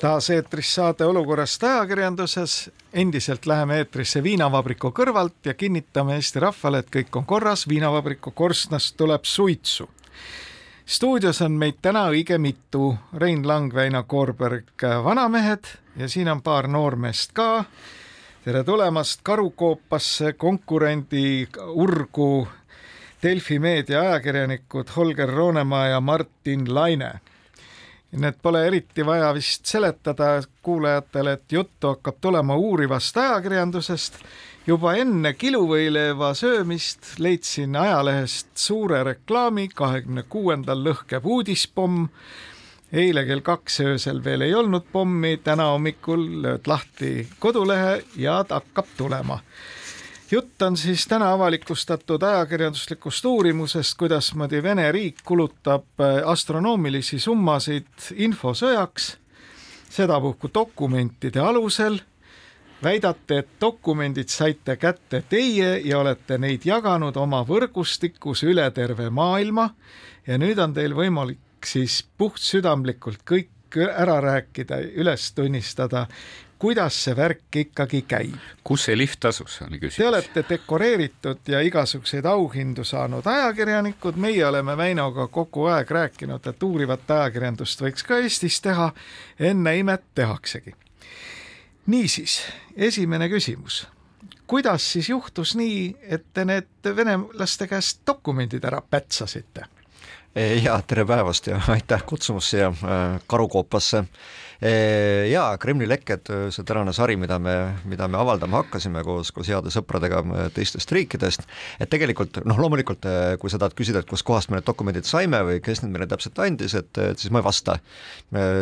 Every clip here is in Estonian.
taas eetris saade Olukorrast ajakirjanduses. endiselt läheme eetrisse viinavabriku kõrvalt ja kinnitame Eesti rahvale, et kõik on korras, viinavabriku korstnast tuleb suitsu. stuudios on meid täna õige mitu, Rein Lang, Väino Koorberg, vanamehed ja siin on paar noormeest ka. tere tulemast Karukoopasse, konkurendi urgu Delfi meedia ajakirjanikud Holger Roonemaa ja Martin Laine nii et pole eriti vaja vist seletada kuulajatele, et juttu hakkab tulema uurivast ajakirjandusest. juba enne kiluvõileiva söömist leidsin ajalehest suure reklaami, kahekümne kuuendal lõhkeb uudispomm. eile kell kaks öösel veel ei olnud pommi, täna hommikul lööd lahti kodulehe ja ta hakkab tulema jutt on siis täna avalikustatud ajakirjanduslikust uurimusest, kuidasmoodi Vene riik kulutab äh, astronoomilisi summasid infosõjaks, sedapuhku dokumentide alusel. väidate, et dokumendid saite kätte teie ja olete neid jaganud oma võrgustikus üle terve maailma ja nüüd on teil võimalik siis puhtsüdamlikult kõik ära rääkida, üles tunnistada, kuidas see värk ikkagi käib. kus see lift asus, oli küsimus. Te olete dekoreeritud ja igasuguseid auhindu saanud ajakirjanikud, meie oleme Väinoga kogu aeg rääkinud, et uurivat ajakirjandust võiks ka Eestis teha. enne imet tehaksegi. niisiis, esimene küsimus. kuidas siis juhtus nii, et te need venelaste käest dokumendid ära pätsasite? ja tere päevast ja aitäh kutsumast siia äh, Karukoopasse jaa, Kremli lekked, see tänane sari, mida me, mida me avaldama hakkasime koos, koos heade sõpradega teistest riikidest, et tegelikult noh, loomulikult kui sa tahad küsida, et kuskohast me need dokumendid saime või kes need meile täpselt andis, et, et siis ma ei vasta.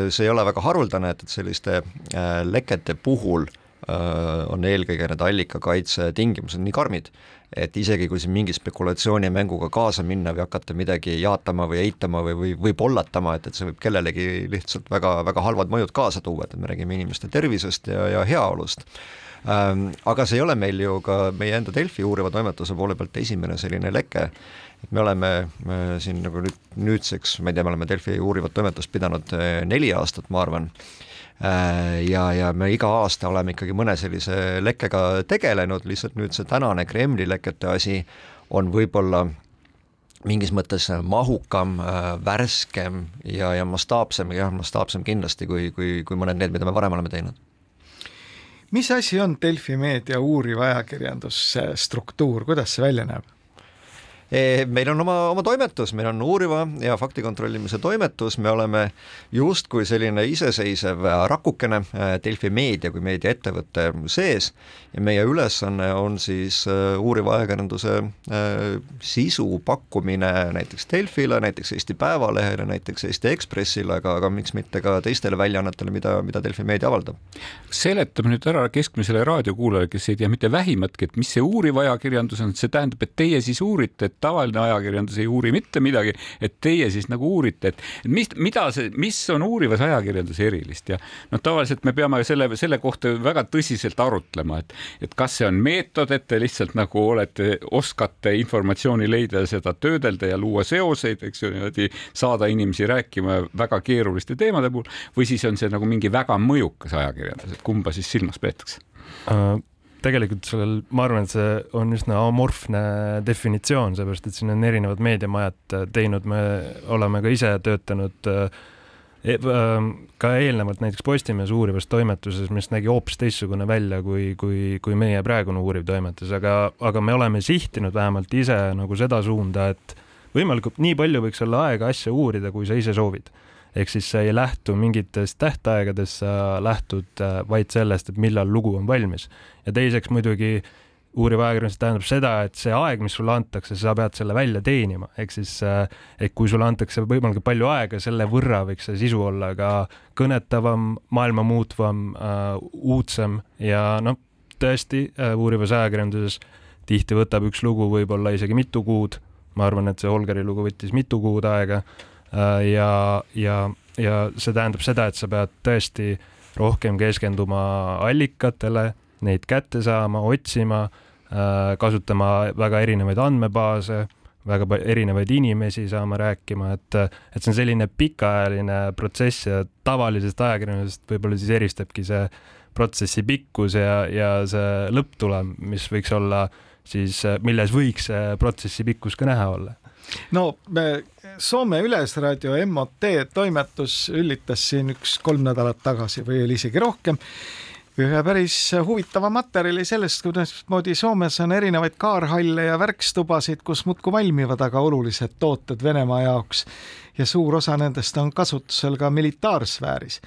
see ei ole väga haruldane, et, et selliste äh, lekete puhul äh, on eelkõige need allikakaitse tingimused nii karmid, et isegi kui siin mingi spekulatsioonimänguga kaasa minna või hakata midagi jaatama või eitama või, või, või pollatama, et, et see võib kellelegi lihtsalt väga, väga halvad mõjud kaasa tuua, et me räägime inimeste tervisest ja, ja heaolust ähm,. Aga see ei ole meil ju ka meie enda Delfi uuriva toimetuse poole pealt esimene selline leke, et me oleme me siin nagu nüüd nüüdseks, ma ei tea, me oleme Delfi uurivat toimetust pidanud äh, neli aastat, ma arvan Äh, ja, ja me iga aasta oleme ikkagi mõne sellise lekkega tegelenud, lihtsalt nüüd see tänane Kremli lekete asi on võib-olla mingis mõttes mahukam, äh, värskem ja, ja mastaapsem, jah, mastaapsem kindlasti kui, kui, kui mõned need, mida me varem oleme teinud. mis asi on Delfi meedia uuriv ajakirjanduse struktuur, kuidas see välja näeb? Meil on oma, oma toimetus, meil on uuriva ja fakti kontrollimise toimetus, me oleme justkui selline iseseisev rakukene äh, Delfi meedia kui meediaettevõtte sees. Ja meie ülesanne on siis äh, uuriva ajakirjanduse äh, sisu pakkumine näiteks Delfile, näiteks Eesti Päevalehele, näiteks Eesti Ekspressile, aga, aga miks mitte ka teistele väljaannetele, mida, mida Delfi meedia avaldab. seletame nüüd ära keskmisele raadiokuulajale, kes ei tea mitte vähimatki, et mis see uuriv ajakirjandus on, see tähendab, et teie siis uurite, et tavaline ajakirjandus ei uuri mitte midagi, et teie siis nagu uurite, et mis, mida see, mis on uurivas ajakirjanduses erilist ja noh, tavaliselt me peame selle, selle kohta väga tõsiselt arutlema, et, et kas see on meetod, et te lihtsalt nagu olete, oskate informatsiooni leida ja seda töödelda ja luua seoseid, eks ju, niimoodi saada inimesi rääkima väga keeruliste teemade puhul või siis on see nagu mingi väga mõjukas ajakirjandus, et kumba siis silmas peetakse uh,? Tegelikult sellel, ma arvan, et see on üsna amorfne definitsioon, seepärast et siin on erinevad meediamajad äh, teinud, me oleme ka ise töötanud äh, e ähm, ka eelnevalt näiteks Postimehes uurivas toimetuses, mis nägi hoopis teistsugune välja kui, kui, kui meie praegune uuriv toimetus, aga, aga me oleme sihtinud vähemalt ise nagu seda suunda, et võimalikult nii palju võiks olla aega asja uurida, kui sa ise soovid ehk siis sa ei lähtu mingitest tähtaegadest, sa lähtud äh, vaid sellest, et millal lugu on valmis. ja teiseks muidugi uuriv ajakirjandus tähendab seda, et see aeg, mis sulle antakse, sa pead selle välja teenima, ehk siis et kui sulle antakse võimalikult palju aega, selle võrra võiks see sisu olla ka kõnetavam, maailma muutvam uh,, uudsem ja noh, tõesti uh, uurivas ajakirjanduses tihti võtab üks lugu võib-olla isegi mitu kuud. ma arvan, et see Holgeri lugu võttis mitu kuud aega ja, ja, ja see tähendab seda, et sa pead tõesti rohkem keskenduma allikatele, neid kätte saama, otsima Äh, kasutama väga erinevaid andmebaase, väga erinevaid inimesi saama rääkima, et, et see on selline pikaajaline protsess ja tavalisest ajakirjandusest võib-olla siis eristabki see protsessi pikkus ja, ja see lõpptulem, mis võiks olla siis, milles võiks see protsessi pikkus ka näha olla no Soome Ülesraadio MOT toimetus üllitas siin üks kolm nädalat tagasi või oli isegi rohkem ühe päris huvitava materjali sellest, kuidasmoodi Soomes on erinevaid kaarhalle ja värkstubasid, kus muudkui valmivad aga olulised tooted Venemaa jaoks ja suur osa nendest on kasutusel ka militaarsfääris.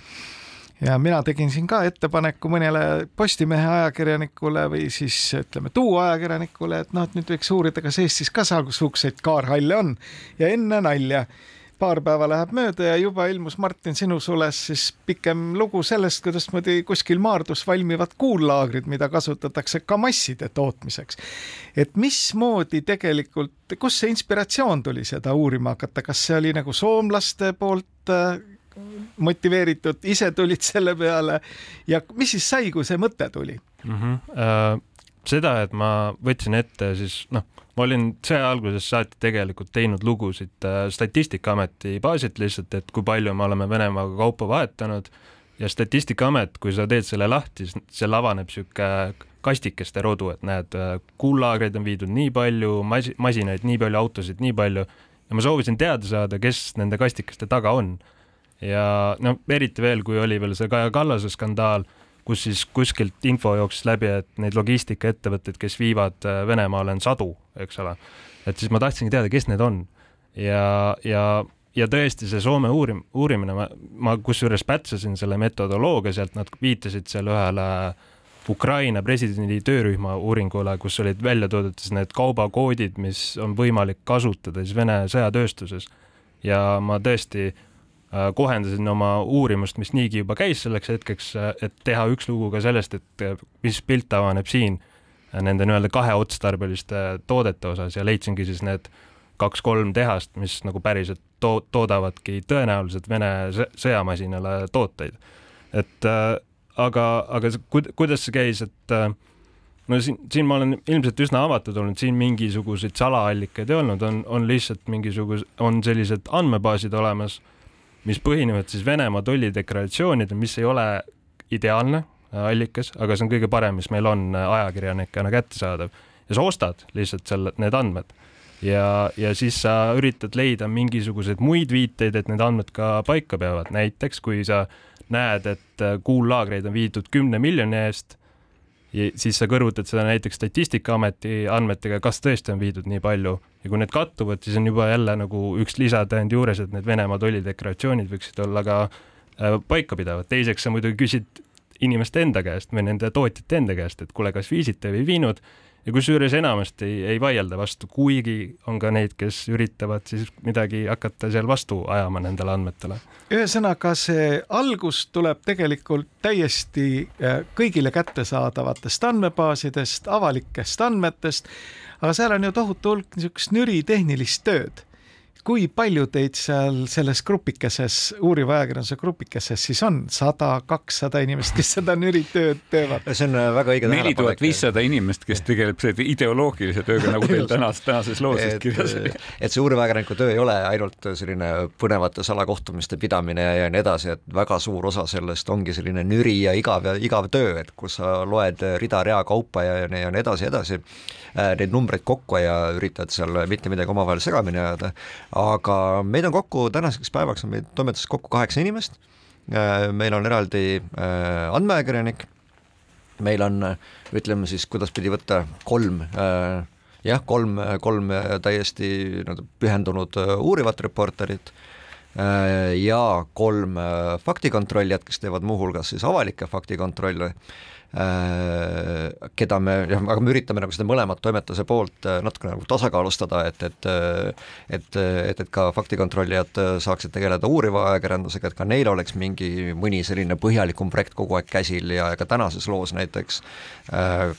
Ja mina tegin siin ka ettepaneku mõnele Postimehe ajakirjanikule või siis ütleme, tuuajakirjanikule, et noh, et nüüd võiks uurida, kas Eestis ka sealsuguseid kaarhalle on. Ja enne nalja. Paar päeva läheb mööda ja juba ilmus Martin sinu sules siis pikem lugu sellest, kuidasmoodi kuskil Maardus valmivad kuullaagrid, mida kasutatakse ka masside tootmiseks. et mismoodi tegelikult, kust see inspiratsioon tuli seda uurima hakata, kas see oli nagu soomlaste poolt äh, motiveeritud, ise tulid selle peale ja mis siis sai, kui see mõte tuli mm? -hmm. Seda, et ma võtsin ette siis noh ma olin see algusest saati tegelikult teinud lugusid äh, Statistikaameti baasilt lihtsalt, et kui palju me oleme Venemaaga kaupa vahetanud ja Statistikaamet, kui sa teed selle lahti, siis seal avaneb niisugune kastikeste rodu, et näed, äh, kuullaagreid on viidud nii palju, masi-, masinaid nii palju, autosid nii palju ja ma soovisin teada saada, kes nende kastikeste taga on. Ja no eriti veel, kui oli veel see Kaja Kallase skandaal kus siis kuskilt info jooksis läbi, et neid logistikaettevõtteid, kes viivad äh, Venemaale, on sadu, eks ole. et siis ma tahtsingi teada, kes need on ja, ja, ja tõesti see Soome uurim-, uurimine, ma, ma kusjuures pätsasin selle metodoloogia sealt, nad viitasid seal ühele Ukraina presidendi töörühma uuringule, kus olid välja toodud siis need kaubakoodid, mis on võimalik kasutada siis Vene sõjatööstuses. ja ma tõesti äh, kohendasin oma uurimust, mis niigi juba käis selleks hetkeks, äh, et teha üks lugu ka sellest, et äh, mis pilt avaneb siin nende nii-öelda kaheotstarbeliste toodete osas ja leidsingi siis need kaks-kolm tehast, mis nagu päriselt to toodavadki tõenäoliselt Vene sõjamasinale tooteid. et äh, aga, aga kuidas see käis, et äh, no siin, siin ma olen ilmselt üsna avatud olnud, siin mingisuguseid salaallikaid ei olnud, on, on lihtsalt mingisugused, on sellised andmebaasid olemas mis põhinevad siis Venemaa tollideklaratsioonidel, mis ei ole ideaalne äh, allikas, aga see on kõige parem, mis meil on äh, ajakirjanikena kättesaadav. Ja sa ostad lihtsalt selle, need andmed. Ja, ja siis sa üritad leida mingisuguseid muid viiteid, et need andmed ka paika peavad, näiteks kui sa näed, et äh, kuullaagreid on viidud kümne miljoni eest siis sa kõrvutad seda näiteks Statistikaameti andmetega, kas tõesti on viidud nii palju ja kui need kattuvad, siis on juba jälle nagu üks lisatõend juures, et need Venemaa tollideklaratsioonid võiksid olla ka äh, paikapidavad. teiseks sa muidugi küsid inimeste enda käest või nende tootjate enda käest, et kuule, kas viisite või ei viinud ja kusjuures enamasti ei, ei vaielda vastu, kuigi on ka neid, kes üritavad siis midagi hakata seal vastu ajama nendele andmetele. ühesõnaga, see algus tuleb tegelikult täiesti äh, kõigile kättesaadavatest andmebaasidest, avalikest andmetest, aga seal on ju tohutu hulk niisugust nüri tehnilist tööd kui palju teid seal selles grupikeses, uuriva ajakirjanduse grupikeses siis on, sada, kakssada inimest, kes seda nüritööd teevad? see on äh, väga õige neli tuhat viissada inimest, kes tegeleb selle ideoloogilise tööga, nagu teil tänas, tänases loos vist kirjas oli. et see uuriva ajakirjaniku töö ei ole ainult selline põnevate salakohtumiste pidamine ja, ja nii edasi, et väga suur osa sellest ongi selline nüri ja igav ja igav töö, et kus sa loed rida-rea kaupa ja, ja, ja nii edasi, edasi, äh, neid numbreid kokku ja üritad seal mitte midagi omavahel segamini ajada. Aga meid on kokku, tänaseks päevaks on meid toimetuses kokku kaheksa inimest, äh, meil on eraldi äh, andmeajakirjanik, meil on, ütleme siis, kuidaspidi võtta, kolm äh, jah, kolm, kolm täiesti nii-öelda pühendunud uurivat reporterit ja kolm faktikontrollijat, kes teevad muuhulgas siis avalikke faktikontrolle keda me, aga me üritame nagu seda mõlemat toimetuse poolt natuke nagu tasakaalustada, et, et et, et, et ka faktikontrollijad saaksid tegeleda uuriva ajakirjandusega, et ka neil oleks mingi mõni selline põhjalikum projekt kogu aeg käsil ja ka tänases loos näiteks äh,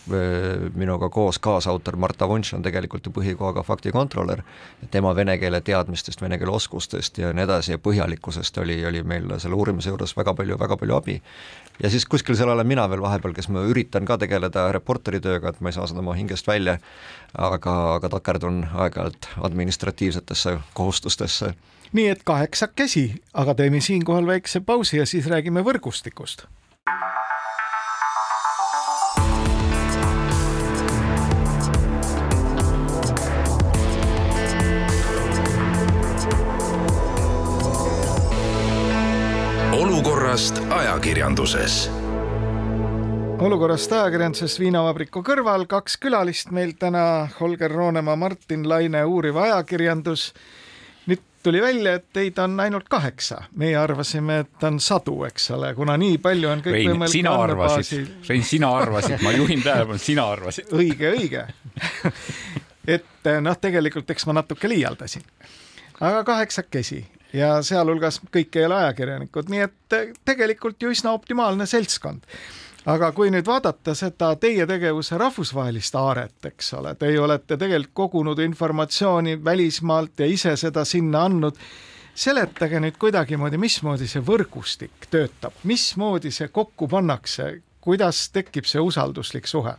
minuga koos kaasautor Marta Vunš on tegelikult ju põhikohaga faktikontrolör, tema vene keele teadmistest, vene keele oskustest ja nii edasi ja põhjalikkusest oli, oli meil selle uurimise juures väga palju, väga palju abi. Ja siis kuskil seal olen mina veel vahepeal, kes ma üritan ka tegeleda reporteri tööga, et ma ei saa seda oma hingest välja, aga, aga takerdun aeg-ajalt administratiivsetesse kohustustesse. nii et kaheksakesi, aga teeme siinkohal väikse pausi ja siis räägime võrgustikust olukorrast ajakirjanduses. Olukorrast ajakirjanduses Viinavabriku kõrval kaks külalist meil täna, Holger Roonemaa, Martin Laine, uuriv ajakirjandus. nüüd tuli välja, et teid on ainult kaheksa, meie arvasime, et on sadu, eks ole, kuna nii palju on Rein, sina arvasid, Rein, sina arvasid, ma juhin tähelepanu, sina arvasid. õige, õige. Et noh, tegelikult eks ma natuke liialdasin, aga kaheksakesi ja sealhulgas kõik ei ole ajakirjanikud, nii et tegelikult ju üsna optimaalne seltskond aga kui nüüd vaadata seda teie tegevuse rahvusvahelist aaret, eks ole, teie olete tegelikult kogunud informatsiooni välismaalt ja ise seda sinna andnud, seletage nüüd kuidagimoodi, mismoodi see võrgustik töötab, mismoodi see kokku pannakse, kuidas tekib see usalduslik suhe?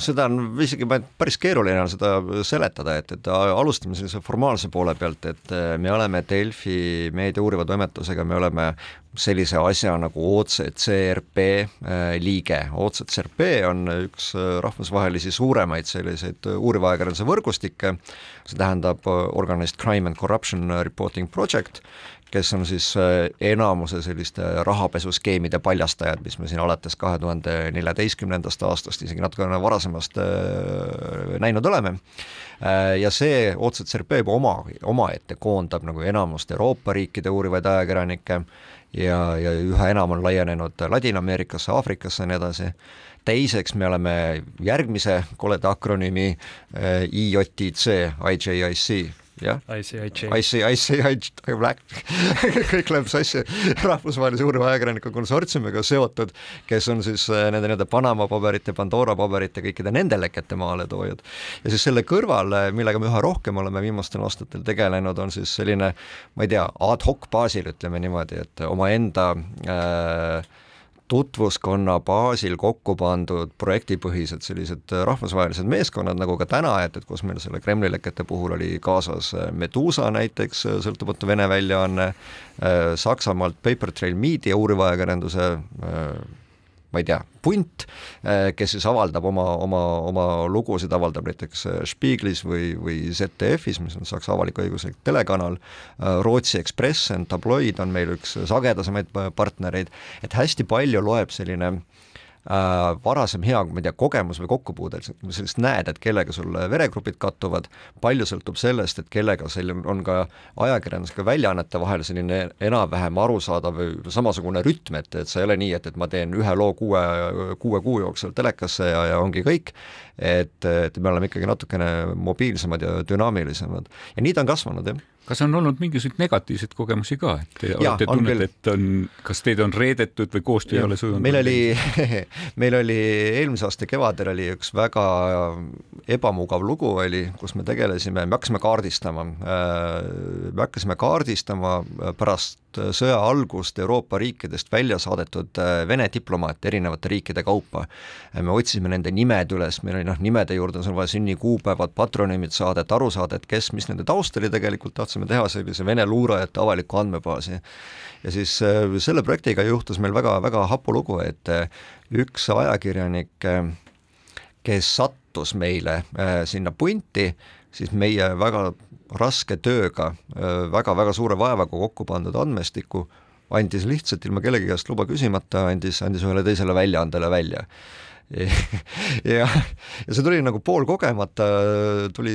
Seda on isegi päris keeruline on seda seletada, et, et alustame sellise formaalse poole pealt, et eh, me oleme Delfi meedia uuriva toimetusega, me oleme sellise asja nagu OCCRP eh, liige. OCCRP on üks eh, rahvusvahelisi suuremaid selliseid uuriva ajakirjanduse võrgustikke, see tähendab Organized Crime and Corruption Reporting Project kes on siis äh, enamuse selliste rahapesuskeemide paljastajad, mis me siin alates kahe tuhande neljateistkümnendast aastast, isegi natukene varasemast äh, näinud oleme. Äh, ja see OCCRP juba oma, omaette koondab nagu enamust Euroopa riikide uurivaid ajakirjanikke ja, ja üha enam on laienenud Ladina-Ameerikasse, Aafrikasse ja nii edasi teiseks me oleme järgmise koleda akronüümi IJTC, IJIC jah. ICIJ. ICIJ, kõik läheb sassi rahvusvahelise uuriva ajakirjaniku konsortsiumiga seotud, kes on siis äh, nende nii-öelda Panama paberite, Pandora paberite, kõikide nende lekete maaletoojad. ja siis selle kõrval, äh, millega me üha rohkem oleme viimastel aastatel tegelenud, on siis selline, ma ei tea, ad hoc baasil, ütleme niimoodi, et omaenda äh, tutvuskonna baasil kokku pandud projektipõhised sellised rahvusvahelised meeskonnad, nagu ka täna, et, et kus meil selle Kremli lekete puhul oli kaasas Medusa näiteks, sõltumatu Vene väljaanne, Saksamaalt Paper Trail Media uuriva ajakirjanduse ma ei tea, punt, eh, kes siis avaldab oma, oma, oma lugusid, avaldab näiteks eh, Spiegelis või, või ZDF-is, mis on Saksa avalik-õiguslik telekanal, eh, Rootsi Ekspress, tabloid on meil üks sagedasemaid partnereid, et hästi palju loeb selline äh, äh, varasem hea, ma ei tea, kogemus või kokkupuude, et sa sellist näed, et kellega sul veregrupid kattuvad, palju sõltub sellest, et kellega seal on ka ajakirjandusega väljaannete vahel selline enam-vähem arusaadav või samasugune rütm, et, et sa ei ole nii, et, et ma teen ühe loo kuue, kuue kuu jooksul telekasse ja, ja ongi kõik, et, et me oleme ikkagi natukene mobiilsemad ja dünaamilisemad. Ja nii ta on kasvanud, jah kas on olnud mingisuguseid negatiivseid kogemusi ka, et te olete tundnud, et on, kas teid on reedetud või koostöö ei ole sujunud? meil oli meil oli eelmise aasta kevadel oli üks väga ebamugav lugu oli, kus me tegelesime, me hakkasime kaardistama, äh, me hakkasime kaardistama pärast sõja algust Euroopa riikidest välja saadetud äh, Vene diplomaate erinevate riikide kaupa. me otsisime nende nimed üles, meil oli noh, nimede juurde on vaja sünnikuupäevad, patronüümid saada, et aru saada, et kes, mis nende taust oli tegelikult, tahtsime teha sellise Vene luurajate avaliku andmebaasi. ja siis äh, selle projektiga juhtus meil väga-väga hapu lugu, et äh, üks ajakirjanik, kes sattus meile sinna punti, siis meie väga raske tööga väga,, väga-väga suure vaevaga kokku pandud andmestiku andis lihtsalt ilma kellegi käest luba küsimata, andis, andis ühele teisele väljaandele välja ja, ja see tuli nagu poolkogemata, tuli,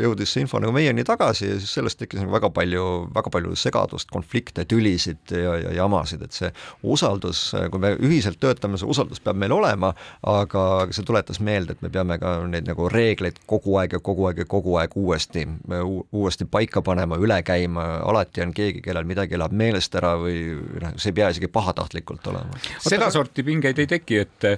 jõudis see info nagu meieni tagasi ja siis sellest tekkis nagu väga palju, väga palju segadust, konflikte, tülisid ja, ja jamasid, et see usaldus, kui me ühiselt töötame, see usaldus peab meil olema, aga see tuletas meelde, et me peame ka neid nagu reegleid kogu aeg ja kogu aeg ja kogu aeg uuesti, uuesti paika panema, üle käima, alati on keegi, kellel midagi läheb meelest ära või noh, see ei pea isegi pahatahtlikult olema. sedasorti pingeid ei teki, et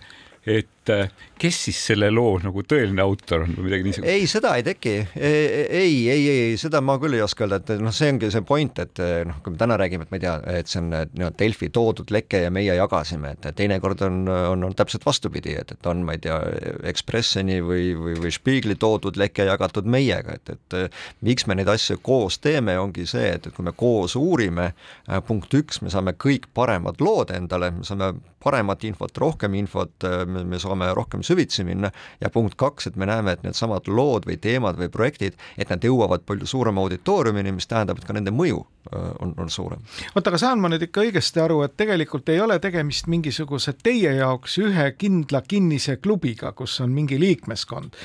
et äh, kes siis selle loo nagu tõeline autor on või midagi niisugust? ei, seda ei teki. E, e, ei, ei, ei, seda ma küll ei oska öelda, et noh, see ongi see point, et noh, kui me täna räägime, et ma ei tea, et see on nii-öelda Delfi toodud leke ja meie jagasime, et teinekord on, on, on täpselt vastupidi, et, et on, ma ei tea, Ekspresseni või, või, või Spiegli toodud leke jagatud meiega, et, et miks me neid asju koos teeme, ongi see, et, et kui me koos uurime, äh, punkt üks, me saame kõik paremad lood endale, me saame paremat infot, rohkem infot, me, me saame rohkem süvitsi minna ja punkt kaks, et me näeme, et needsamad lood või teemad või projektid, et nad jõuavad palju suurema auditooriumini, mis tähendab, et ka nende mõju on, on suurem. oota, aga saan ma nüüd ikka õigesti aru, et tegelikult ei ole tegemist mingisuguse teie jaoks ühe kindla kinnise klubiga, kus on mingi liikmeskond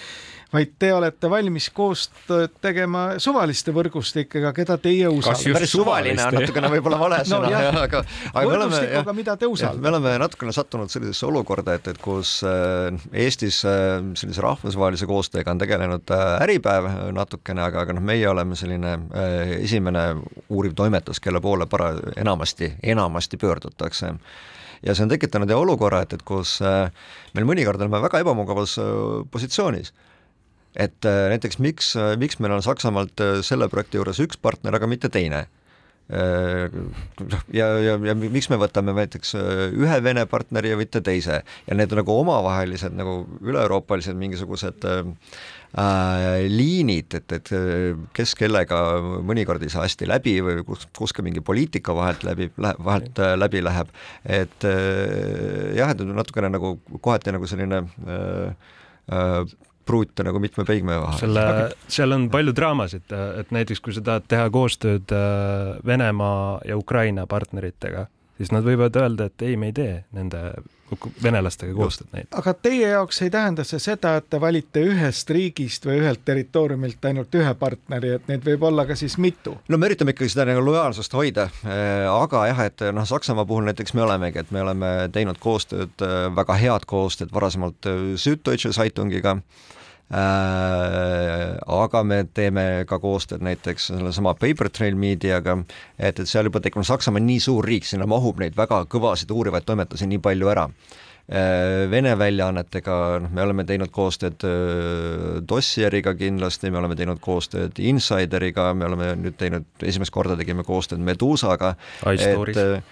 vaid te olete valmis koostööd tegema suvaliste võrgustikega, keda teie usaldate. päris suvaline on natukene võib-olla vale sõna no,, aga, aga me oleme, mida te usaldate. me oleme natukene sattunud sellisesse olukorda, et, et kus äh, Eestis äh, sellise rahvusvahelise koostööga on tegelenud äh, Äripäev natukene, aga, aga noh, meie oleme selline esimene uuriv toimetus, kelle poole para-, enamasti, enamasti pöördutakse ja see on tekitanud olukorra, et, et kus meil mõnikord oleme väga ebamugavas positsioonis et äh, näiteks miks, äh, miks meil on Saksamaalt äh, selle projekti juures üks partner, aga mitte teine? Ja, ja, ja miks me võtame näiteks ühe Vene partneri ja mitte teise? Ja need nagu omavahelised nagu üle-euroopalised mingisugused äh, liinid, et, et kes kellega mõnikord ei saa hästi läbi või kus, kus ka mingi poliitika vahelt läbi, vahelt läbi läheb, et äh, jah, et natukene nagu kohati nagu selline äh, pruute nagu mitme peigme vahel. selle, seal on palju draamasid, et näiteks kui sa tahad teha koostööd äh, Venemaa ja Ukraina partneritega, siis nad võivad öelda, et ei, me ei tee nende venelastega koostööd neid. aga teie jaoks ei tähenda see seda, et te valite ühest riigist või ühelt territooriumilt ainult ühe partneri, et neid võib olla ka siis mitu? no me üritame ikkagi seda nagu lojaalsust hoida, äh, aga jah, et noh, Saksamaa puhul näiteks me olemegi, et me oleme teinud koostööd, äh, väga head koostööd varasemalt Süddeutsche Zeitungiga Äh, aga me teeme ka koostööd näiteks sellesama Paper Trail Mediaga, et, et seal juba tekib, Saksamaa on nii suur riik, sinna mahub neid väga kõvasid uurivaid toimetusi nii palju ära äh, Vene väljaannetega, noh, me oleme teinud koostööd äh, Dossieriga kindlasti, me oleme teinud koostööd Insideriga, me oleme nüüd teinud, esimest korda tegime koostööd Medusaga. iStories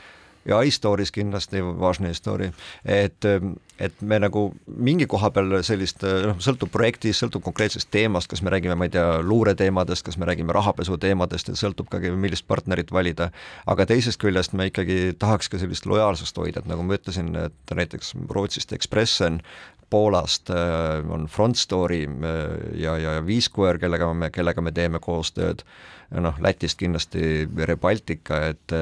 ja iStories kindlasti, Važne story, et, et me nagu mingi koha peal sellist, noh, sõltub projektist, sõltub konkreetsest teemast, kas me räägime, ma ei tea, luureteemadest, kas me räägime rahapesu teemadest, et sõltub ka, millist partnerit valida, aga teisest küljest me ikkagi tahaks ka sellist lojaalsust hoida, et nagu ma ütlesin, et näiteks Rootsist Expressen, Poolast äh, on Front Story äh, ja, ja Viisquare, kellega me, kellega me teeme koostööd noh, Lätist kindlasti Rebaltica, et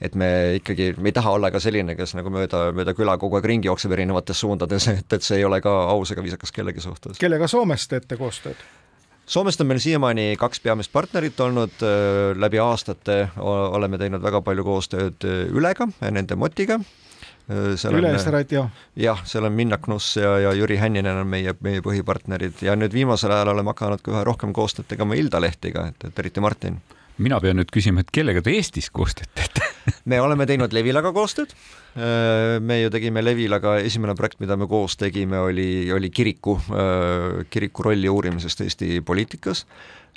et me ikkagi, me ei taha olla ka selline, kes nagu mööda, mööda küla kogu aeg ringi jookseb erinevates suundades, et, et see ei ole ka aus ega viisakas kellegi suhtes. kellega Soomes teete koostööd? Soomest on meil siiamaani kaks peamist partnerit olnud, läbi aastate oleme teinud väga palju koostööd Ülega, nende Motiga Üle-Eesti raadio. jah, seal on Minna Knuss ja, ja Jüri Hänninen on meie, meie põhipartnerid ja nüüd viimasel ajal oleme hakanud ka üha rohkem koostööd tegema Ilda Lehtiga, et, et eriti Martin. mina pean nüüd küsima, et kellega te Eestis koostööd teete me oleme teinud Levilaga koostööd. me ju tegime Levilaga, esimene projekt, mida me koos tegime, oli, oli kiriku, kiriku rolli uurimisest Eesti poliitikas.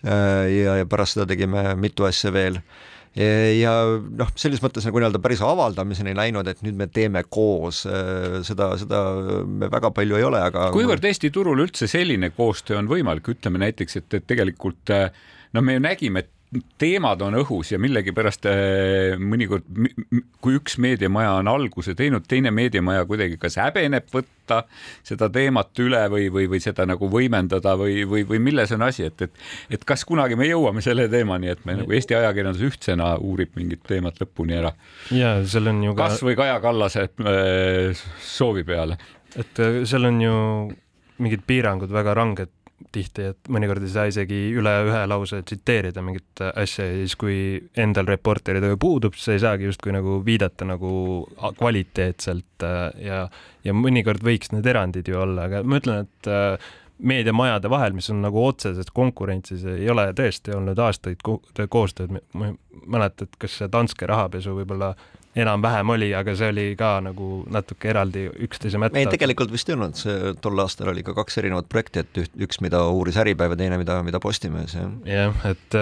ja, ja pärast seda tegime mitu asja veel ja noh, selles mõttes nagu nii-öelda päris avaldamiseni läinud, et nüüd me teeme koos, äh, seda, seda me väga palju ei ole, aga kuivõrd Eesti turul üldse selline koostöö on võimalik, ütleme näiteks, et, et tegelikult no me ju nägime, et teemad on õhus ja millegipärast äh, mõnikord, kui üks meediamaja on alguse teinud, teine meediamaja kuidagi kas häbeneb võtta seda teemat üle või, või, või seda nagu võimendada või, või, või milles on asi, et, et et kas kunagi me jõuame selle teemani, et me nagu Eesti ajakirjandus ühtsena uurib mingit teemat lõpuni ära. ja seal on ju ka kasvõi Kaja Kallase äh, soovi peale et äh, seal on ju mingid piirangud väga ranged tihti, et mõnikord ei saa isegi üle ühe lause tsiteerida mingit asja ja siis, kui endal reporteri töö puudub, siis ei saagi justkui nagu viidata nagu kvaliteetselt äh, ja, ja mõnikord võiks need erandid ju olla, aga ma ütlen, et äh, meediamajade vahel, mis on nagu otseses konkurentsis, ei ole tõesti olnud aastaid ko koostööd. ma ei mäleta, et kas see Danske rahapesu võib-olla enam-vähem oli, aga see oli ka nagu natuke eraldi üksteise mätta. ei, tegelikult vist ei olnud, see tol aastal oli ka kaks erinevat projekti, et üht, üks, mida uuris Äripäev ja teine, mida, mida Postimees, jah. jah, et,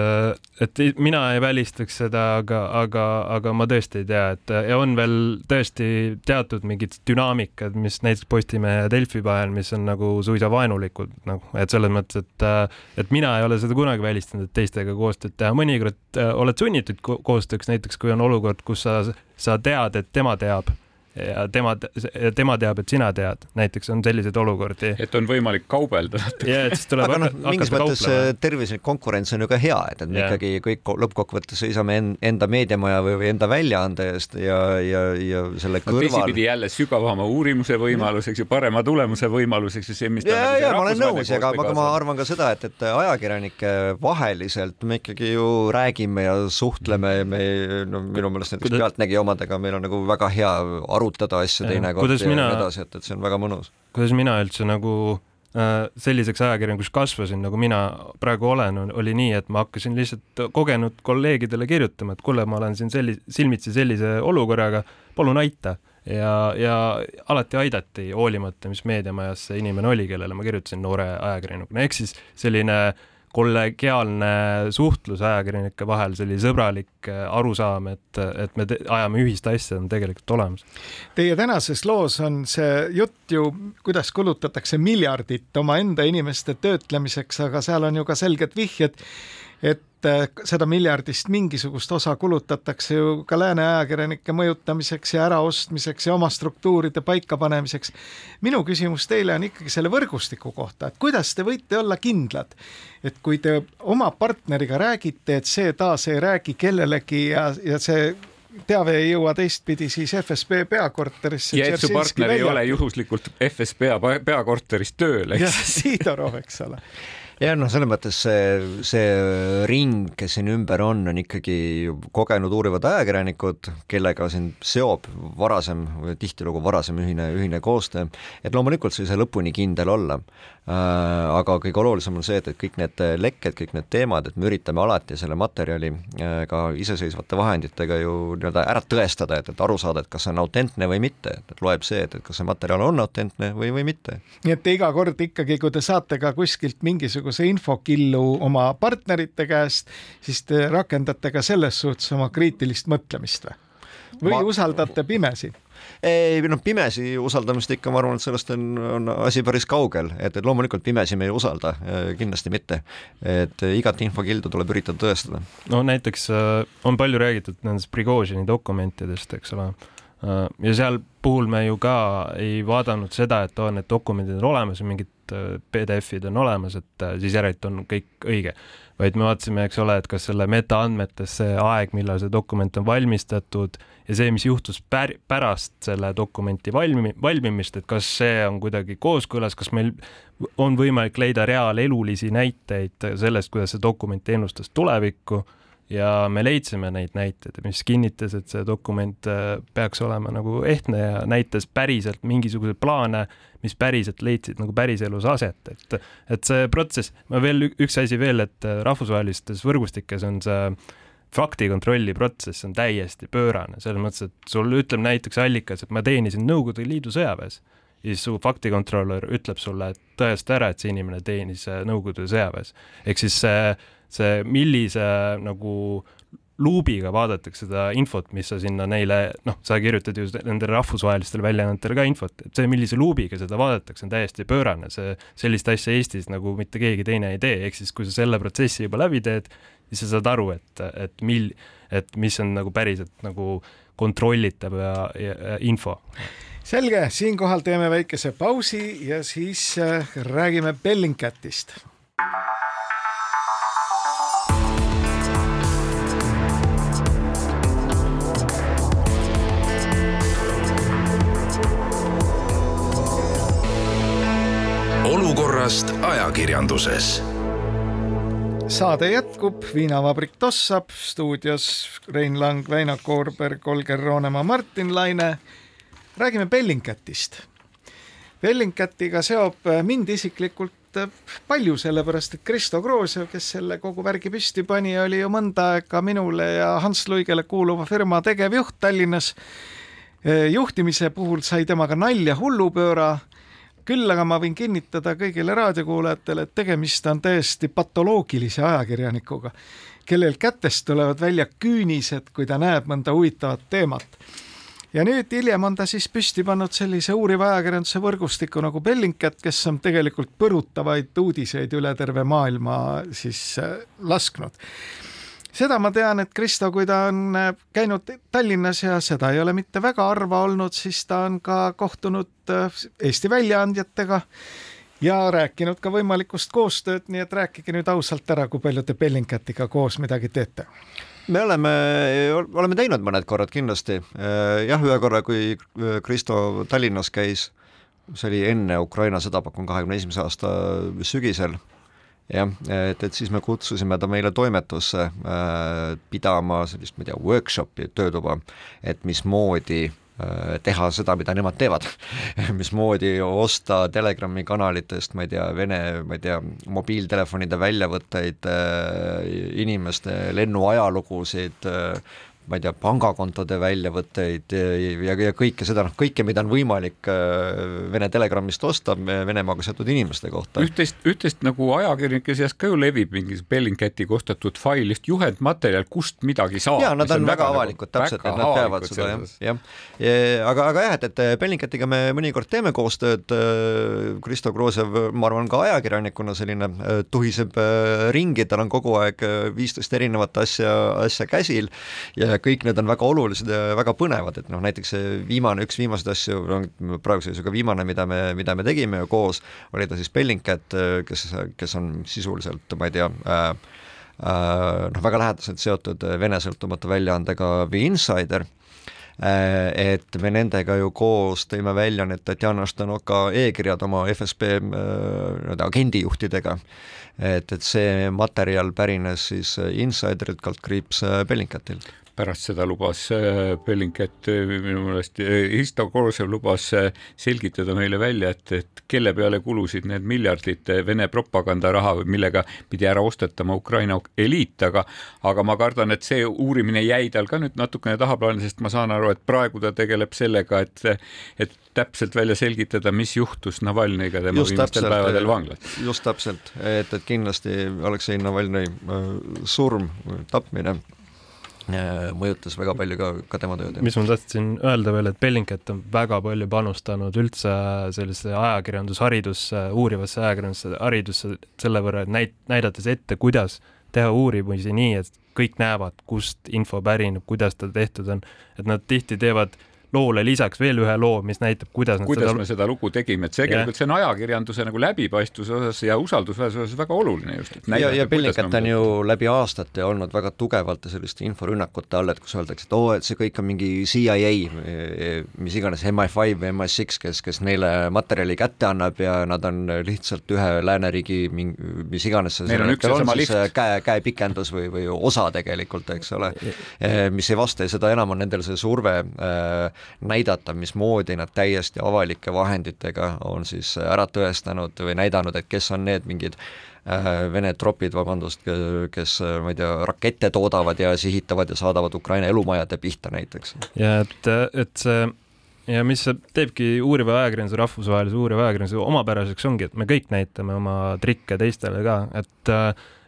et mina ei välistaks seda, aga, aga, aga ma tõesti ei tea, et ja on veel tõesti teatud mingid dünaamikad, mis näiteks Postimehe ja Delfi vahel, mis on nagu suisa vaenulikud, nagu, et selles mõttes, et, et mina ei ole seda kunagi välistanud, et teistega koostööd teha, mõnikord äh, oled sunnitud ko koostööks, näiteks kui on olukord, kus sa sa tead, et tema teab ja tema, tema teab, et sina tead, näiteks on selliseid olukordi. et on võimalik kaubelda. ja, et siis tuleb aga noh, mingis mõttes tervislik konkurents on ju ka hea, et, et me yeah. ikkagi kõik lõppkokkuvõttes seisame enda meediamaja või, või enda väljaande eest ja, ja, ja selle kõrval no,. teisipidi jälle sügavama uurimuse võimaluseks ja parema tulemuse võimaluseks ja see, mis ja, ja, ja ma olen nõus, aga, aga ma arvan ka seda, et, et ajakirjanike vaheliselt me ikkagi ju räägime ja suhtleme me, no minu meelest näiteks Pealtnägija omadega meil on nagu väga hea aru arutada asju teinekord ja mina, nii edasi, et, et see on väga mõnus. kuidas mina üldse nagu äh, selliseks ajakirjanikuks kasvasin, nagu mina praegu olen, oli nii, et ma hakkasin lihtsalt kogenud kolleegidele kirjutama, et kuule, ma olen siin selli-, silmitsi sellise olukorraga, palun aita. Ja, ja alati aidati, hoolimata, mis meediamajas see inimene oli, kellele ma kirjutasin noore ajakirjanikuna, ehk siis selline äh, kollegiaalne suhtlus ajakirjanike vahel, selline sõbralik äh, arusaam, et, et me ajame ühist asja, on tegelikult olemas. Teie tänases loos on see jutt ju, kuidas kulutatakse miljardit omaenda inimeste töötlemiseks, aga seal on ju ka selged vihjed, et äh, seda miljardist mingisugust osa kulutatakse ju ka lääne ajakirjanike mõjutamiseks ja äraostmiseks ja oma struktuuride paikapanemiseks. minu küsimus teile on ikkagi selle võrgustiku kohta, et kuidas te võite olla kindlad, et kui te oma partneriga räägite, et see taas ei räägi kellelegi ja, ja see teave ei jõua teistpidi siis FSB peakorterisse. ja et su partner ei ole juhuslikult FSB peakorteris tööl, eks. jah, Sidorov, eks ole ja noh, selles mõttes see, see ring, kes siin ümber on, on ikkagi kogenud uurivad ajakirjanikud, kellega sind seob varasem tihtilugu varasem ühine, ühine koostöö, et loomulikult sa ei saa lõpuni kindel olla äh,. aga kõige olulisem on see, et, et kõik need lekked, kõik need teemad, et me üritame alati selle materjali äh, ka iseseisvate vahenditega ju nii-öelda ära tõestada, et, et aru saada, et kas see on autentne või mitte, et loeb see, et, et kas see materjal on autentne või, või mitte. nii et iga kord ikkagi, kui te saate ka kuskilt mingisuguse mingisuguse infokillu oma partnerite käest, siis te rakendate ka selles suhtes oma kriitilist mõtlemist või? või ma... usaldate pimesi? ei, noh, pimesi usaldamist ikka, ma arvan, et sellest on, on asi päris kaugel, et, et loomulikult pimesi me ei usalda, kindlasti mitte. et igat infokildu tuleb üritada tõestada. no näiteks äh, on palju räägitud nendest Prigožini dokumentidest, eks ole ja seal puhul me ju ka ei vaadanud seda, et oo, need dokumendid on olemas mingid Äh, PDF-id on olemas, et äh, siis järelikult on kõik õige. vaid me vaatasime, eks ole, et kas selle metaandmetes see aeg, millal see dokument on valmistatud ja see, mis juhtus pär pärast selle dokumenti valmi-, valmimist, et kas see on kuidagi kooskõlas, kas meil on võimalik leida reaalelulisi näiteid sellest, kuidas see dokument ennustas tulevikku ja me leidsime neid näiteid, mis kinnitas, et see dokument äh, peaks olema nagu ehtne ja näitas päriselt mingisuguseid plaane, mis päriselt leidsid nagu päriselus aset, et, et see protsess, ma veel üks asi veel, et äh, rahvusvahelistes võrgustikes on see faktikontrolli protsess on täiesti pöörane, selles mõttes, et sul ütleb näiteks allikas, et ma teenisin Nõukogude Liidu sõjaväes ja siis su faktikontrolör ütleb sulle, et tõesta ära, et see inimene teenis äh, Nõukogude sõjaväes. ehk siis see see, millise nagu luubiga vaadatakse seda infot, mis sa sinna neile, noh, sa kirjutad ju nendele rahvusvahelistele väljaannetele ka infot, et see, millise luubiga seda vaadatakse, on täiesti pöörane, see, sellist asja Eestis nagu mitte keegi teine ei tee, ehk siis kui sa selle protsessi juba läbi teed, siis sa saad aru, et, et mil-, et mis on nagu päriselt nagu kontrollitav ja, ja, ja info. Selge, siinkohal teeme väikese pausi ja siis äh, räägime Bellingcatist olukorrast ajakirjanduses saade jätkub, viinavabrik tossab, stuudios Rein Lang, Väino Koorberg, Olger Roonemaa, Martin Laine. räägime Bellingcatist. Bellingcatiga seob mind isiklikult palju, sellepärast et Kristo Kroosjev, kes selle kogu värgi püsti pani, oli ju mõnda aega minule ja Hans Luigele kuuluva firma tegevjuht Tallinnas. juhtimise puhul sai temaga nalja hullupööra küll aga ma võin kinnitada kõigile raadiokuulajatele, et tegemist on täiesti patoloogilise ajakirjanikuga, kellel kätest tulevad välja küünised, kui ta näeb mõnda huvitavat teemat. ja nüüd hiljem on ta siis püsti pannud sellise uuriva ajakirjanduse võrgustiku nagu Bellingcat, kes on tegelikult põrutavaid uudiseid üle terve maailma siis äh, lasknud seda ma tean, et Kristo, kui ta on äh, käinud Tallinnas ja seda ei ole mitte väga harva olnud, siis ta on ka kohtunud äh, Eesti väljaandjatega ja rääkinud ka võimalikust koostööd, nii et rääkige nüüd ausalt ära, kui palju te Bellingcatiga koos midagi teete me oleme, oleme teinud mõned korrad kindlasti. Äh, jah, ühe korra, kui Kristo Tallinnas käis, see oli enne Ukraina sõda, pakun kahekümne esimese aasta sügisel jah, et, et siis me kutsusime ta meile toimetusse äh, pidama sellist, ma ei tea, workshopi, töötuba, et mismoodi äh, teha seda, mida nemad teevad. Mismoodi osta Telegrami kanalitest, ma ei tea, Vene, ma ei tea, mobiiltelefonide väljavõtteid äh,, inimeste lennuajalugusid ma ei tea, pangakontode väljavõtteid ja, ja kõike seda, noh, kõike, mida on võimalik äh, Vene Telegramist osta Venemaaga seotud inimeste kohta. üht-teist, üht-teist nagu ajakirjanike seas ka ju levib mingi Bellingcati kostatud failist juhendmaterjal, kust midagi saab. ja nad on, on väga nagu avalikud nagu, täpselt, et nad teavad seda jah, jah. aga, aga jah, et, et Bellingcatiga me mõnikord teeme koostööd, äh, Kristo Kruusev, ma arvan, ka ajakirjanikuna selline äh, tuhiseb ringi, tal on kogu aeg viisteist erinevat asja, asja käsil ja kõik need on väga olulised ja väga põnevad, et noh, näiteks see viimane, üks viimaseid asju, praeguse seisuga viimane, mida me, mida me tegime koos, oli ta siis Bellingcat, kes, kes on sisuliselt, ma ei tea äh,, äh, noh, väga lähedaselt seotud Vene sõltumatu väljaandega The Insider äh, et me nendega ju koos tõime välja need Tatjana Štanoka e-kirjad oma FSB äh, nii-öelda agendijuhtidega. Et, et see materjal pärines siis Insiderilt, kaldkriips Bellingcatilt pärast seda lubas äh, Bellingcat äh, minu meelest, Isto äh, Korsev lubas selgitada meile välja, et, et kelle peale kulusid need miljardid Vene propagandaraha, millega pidi ära ostetama Ukraina eliit, aga aga ma kardan, et see uurimine jäi tal ka nüüd natukene tahaplaanile, sest ma saan aru, et praegu ta tegeleb sellega, et et täpselt välja selgitada, mis juhtus Navalnõiga tema just viimastel täpselt, päevadel vanglas. just täpselt, et, et kindlasti Aleksei Navalnõi surm, tapmine Äh, mõjutas väga palju ka, ka tema tööd. mis ma tahtsin öelda veel, et Bellingcat on väga palju panustanud üldse sellisesse ajakirjandusharidusse, uurivasse ajakirjandusse, haridusse selle võrra, et näit-, näidates ette, kuidas teha uurimisi nii, et kõik näevad, kust info pärineb, kuidas ta tehtud on, et nad tihti teevad loole lisaks veel ühe loo, mis näitab, kuidas nad kuidas seda... me seda lugu tegime, et tegelikult yeah. see on ajakirjanduse nagu läbipaistvuse osas ja usaldusväärsuse osas väga oluline just. ja, ja Bellingcat on ju läbi aastate olnud väga tugevalt selliste inforünnakute all, et kus öeldakse, et oo oh,, et see kõik on mingi CIA, mis iganes, MI5 või MI6, kes, kes neile materjali kätte annab ja nad on lihtsalt ühe lääneriigi mingi, mis iganes see Neil on üks ja sama lift. käe, käepikendus või, või osa tegelikult, eks ole, mis ei vasta ja seda enam on nendel see surve äh, näidata, mismoodi nad täiesti avalike vahenditega on siis ära tõestanud või näidanud, et kes on need mingid äh, Vene tropid, vabandust, kes ma ei tea, rakette toodavad ja sihitavad ja saadavad Ukraina elumajade pihta näiteks. ja et, et see ja mis teebki uuriva ajakirjanduse, rahvusvahelise uuriva ajakirjanduse omapäraseks ongi, et me kõik näitame oma trikke teistele ka, et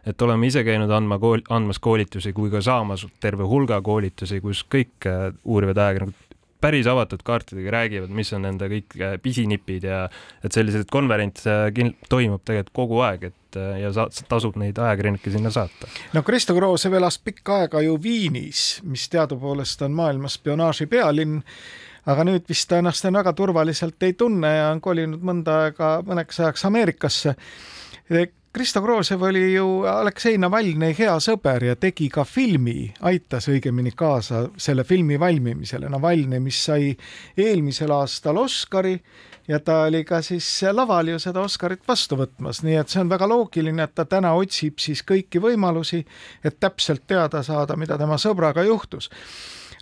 et oleme ise käinud andma kool, andmas koolitusi kui ka saamas terve hulga koolitusi, kus kõik uurivad ajakirjanikud päris avatud kaartidega räägivad, mis on nende kõik äh, pisinipid ja et selliseid konverentse toimub tegelikult kogu aeg, et äh, ja sa, tasub neid ajakirjanikke sinna saata. no Kristo Kroosjev elas pikka aega ju Viinis, mis teadupoolest on maailma spionaaži pealinn, aga nüüd vist ta ennast enam väga turvaliselt ei tunne ja on kolinud mõnda aega mõneks ajaks Ameerikasse Kristo Kroosev oli ju Aleksei Navalnõi hea sõber ja tegi ka filmi, aitas õigemini kaasa selle filmi valmimisele. Navalnõi, mis sai eelmisel aastal Oscari ja ta oli ka siis laval ju seda Oscarit vastu võtmas, nii et see on väga loogiline, et ta täna otsib siis kõiki võimalusi, et täpselt teada saada, mida tema sõbraga juhtus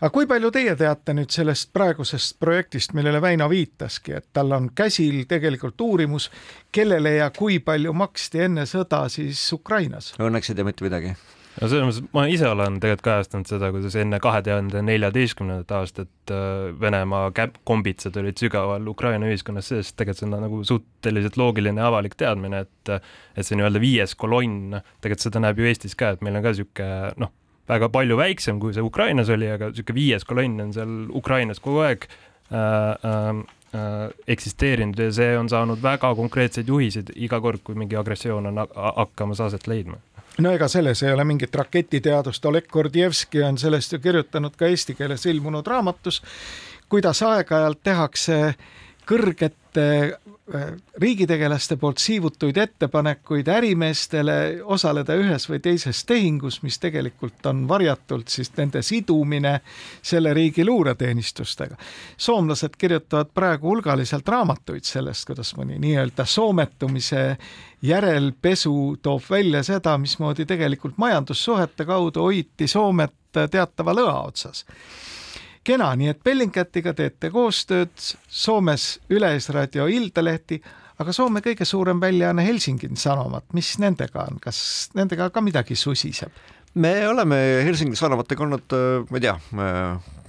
aga kui palju teie teate nüüd sellest praegusest projektist, millele Väino viitaski, et tal on käsil tegelikult uurimus, kellele ja kui palju maksti enne sõda siis Ukrainas? Õnneks ei tea mitte midagi no selles mõttes ma ise olen tegelikult kajastanud seda, kuidas enne kahe tuhande neljateistkümnendat aastat äh, Venemaa käp-, kombitsad olid sügaval Ukraina ühiskonnas sees, tegelikult see on nagu suhteliselt loogiline avalik teadmine, et et see nii-öelda viies kolonn, tegelikult seda näeb ju Eestis ka, et meil on ka niisugune noh, väga palju väiksem, kui see Ukrainas oli, aga niisugune viies kolonn on seal Ukrainas kogu aeg äh, äh, äh, eksisteerinud ja see on saanud väga konkreetseid juhiseid iga kord, kui mingi agressioon on hakkamas aset leidma. No ega selles ei ole mingit raketiteadust, Oleg Gordjevski on sellest ju kirjutanud ka eesti keeles ilmunud raamatus, kuidas aeg-ajalt tehakse kõrgete riigitegelaste poolt siivutuid ettepanekuid ärimeestele osaleda ühes või teises tehingus, mis tegelikult on varjatult siis nende sidumine selle riigi luureteenistustega. soomlased kirjutavad praegu hulgaliselt raamatuid sellest, kuidas mõni nii-öelda soometumise järelpesu toob välja seda, mismoodi tegelikult majandussuhete kaudu hoiti Soomet teatava lõa otsas kena, nii et Bellingcatiga teete koostööd, Soomes Üleisradio Iltalehti, aga Soome kõige suurem väljaanne Helsingin Sanomat, mis nendega on, kas nendega ka midagi susiseb? me oleme Helsingi Sanomatega olnud, ma ei tea,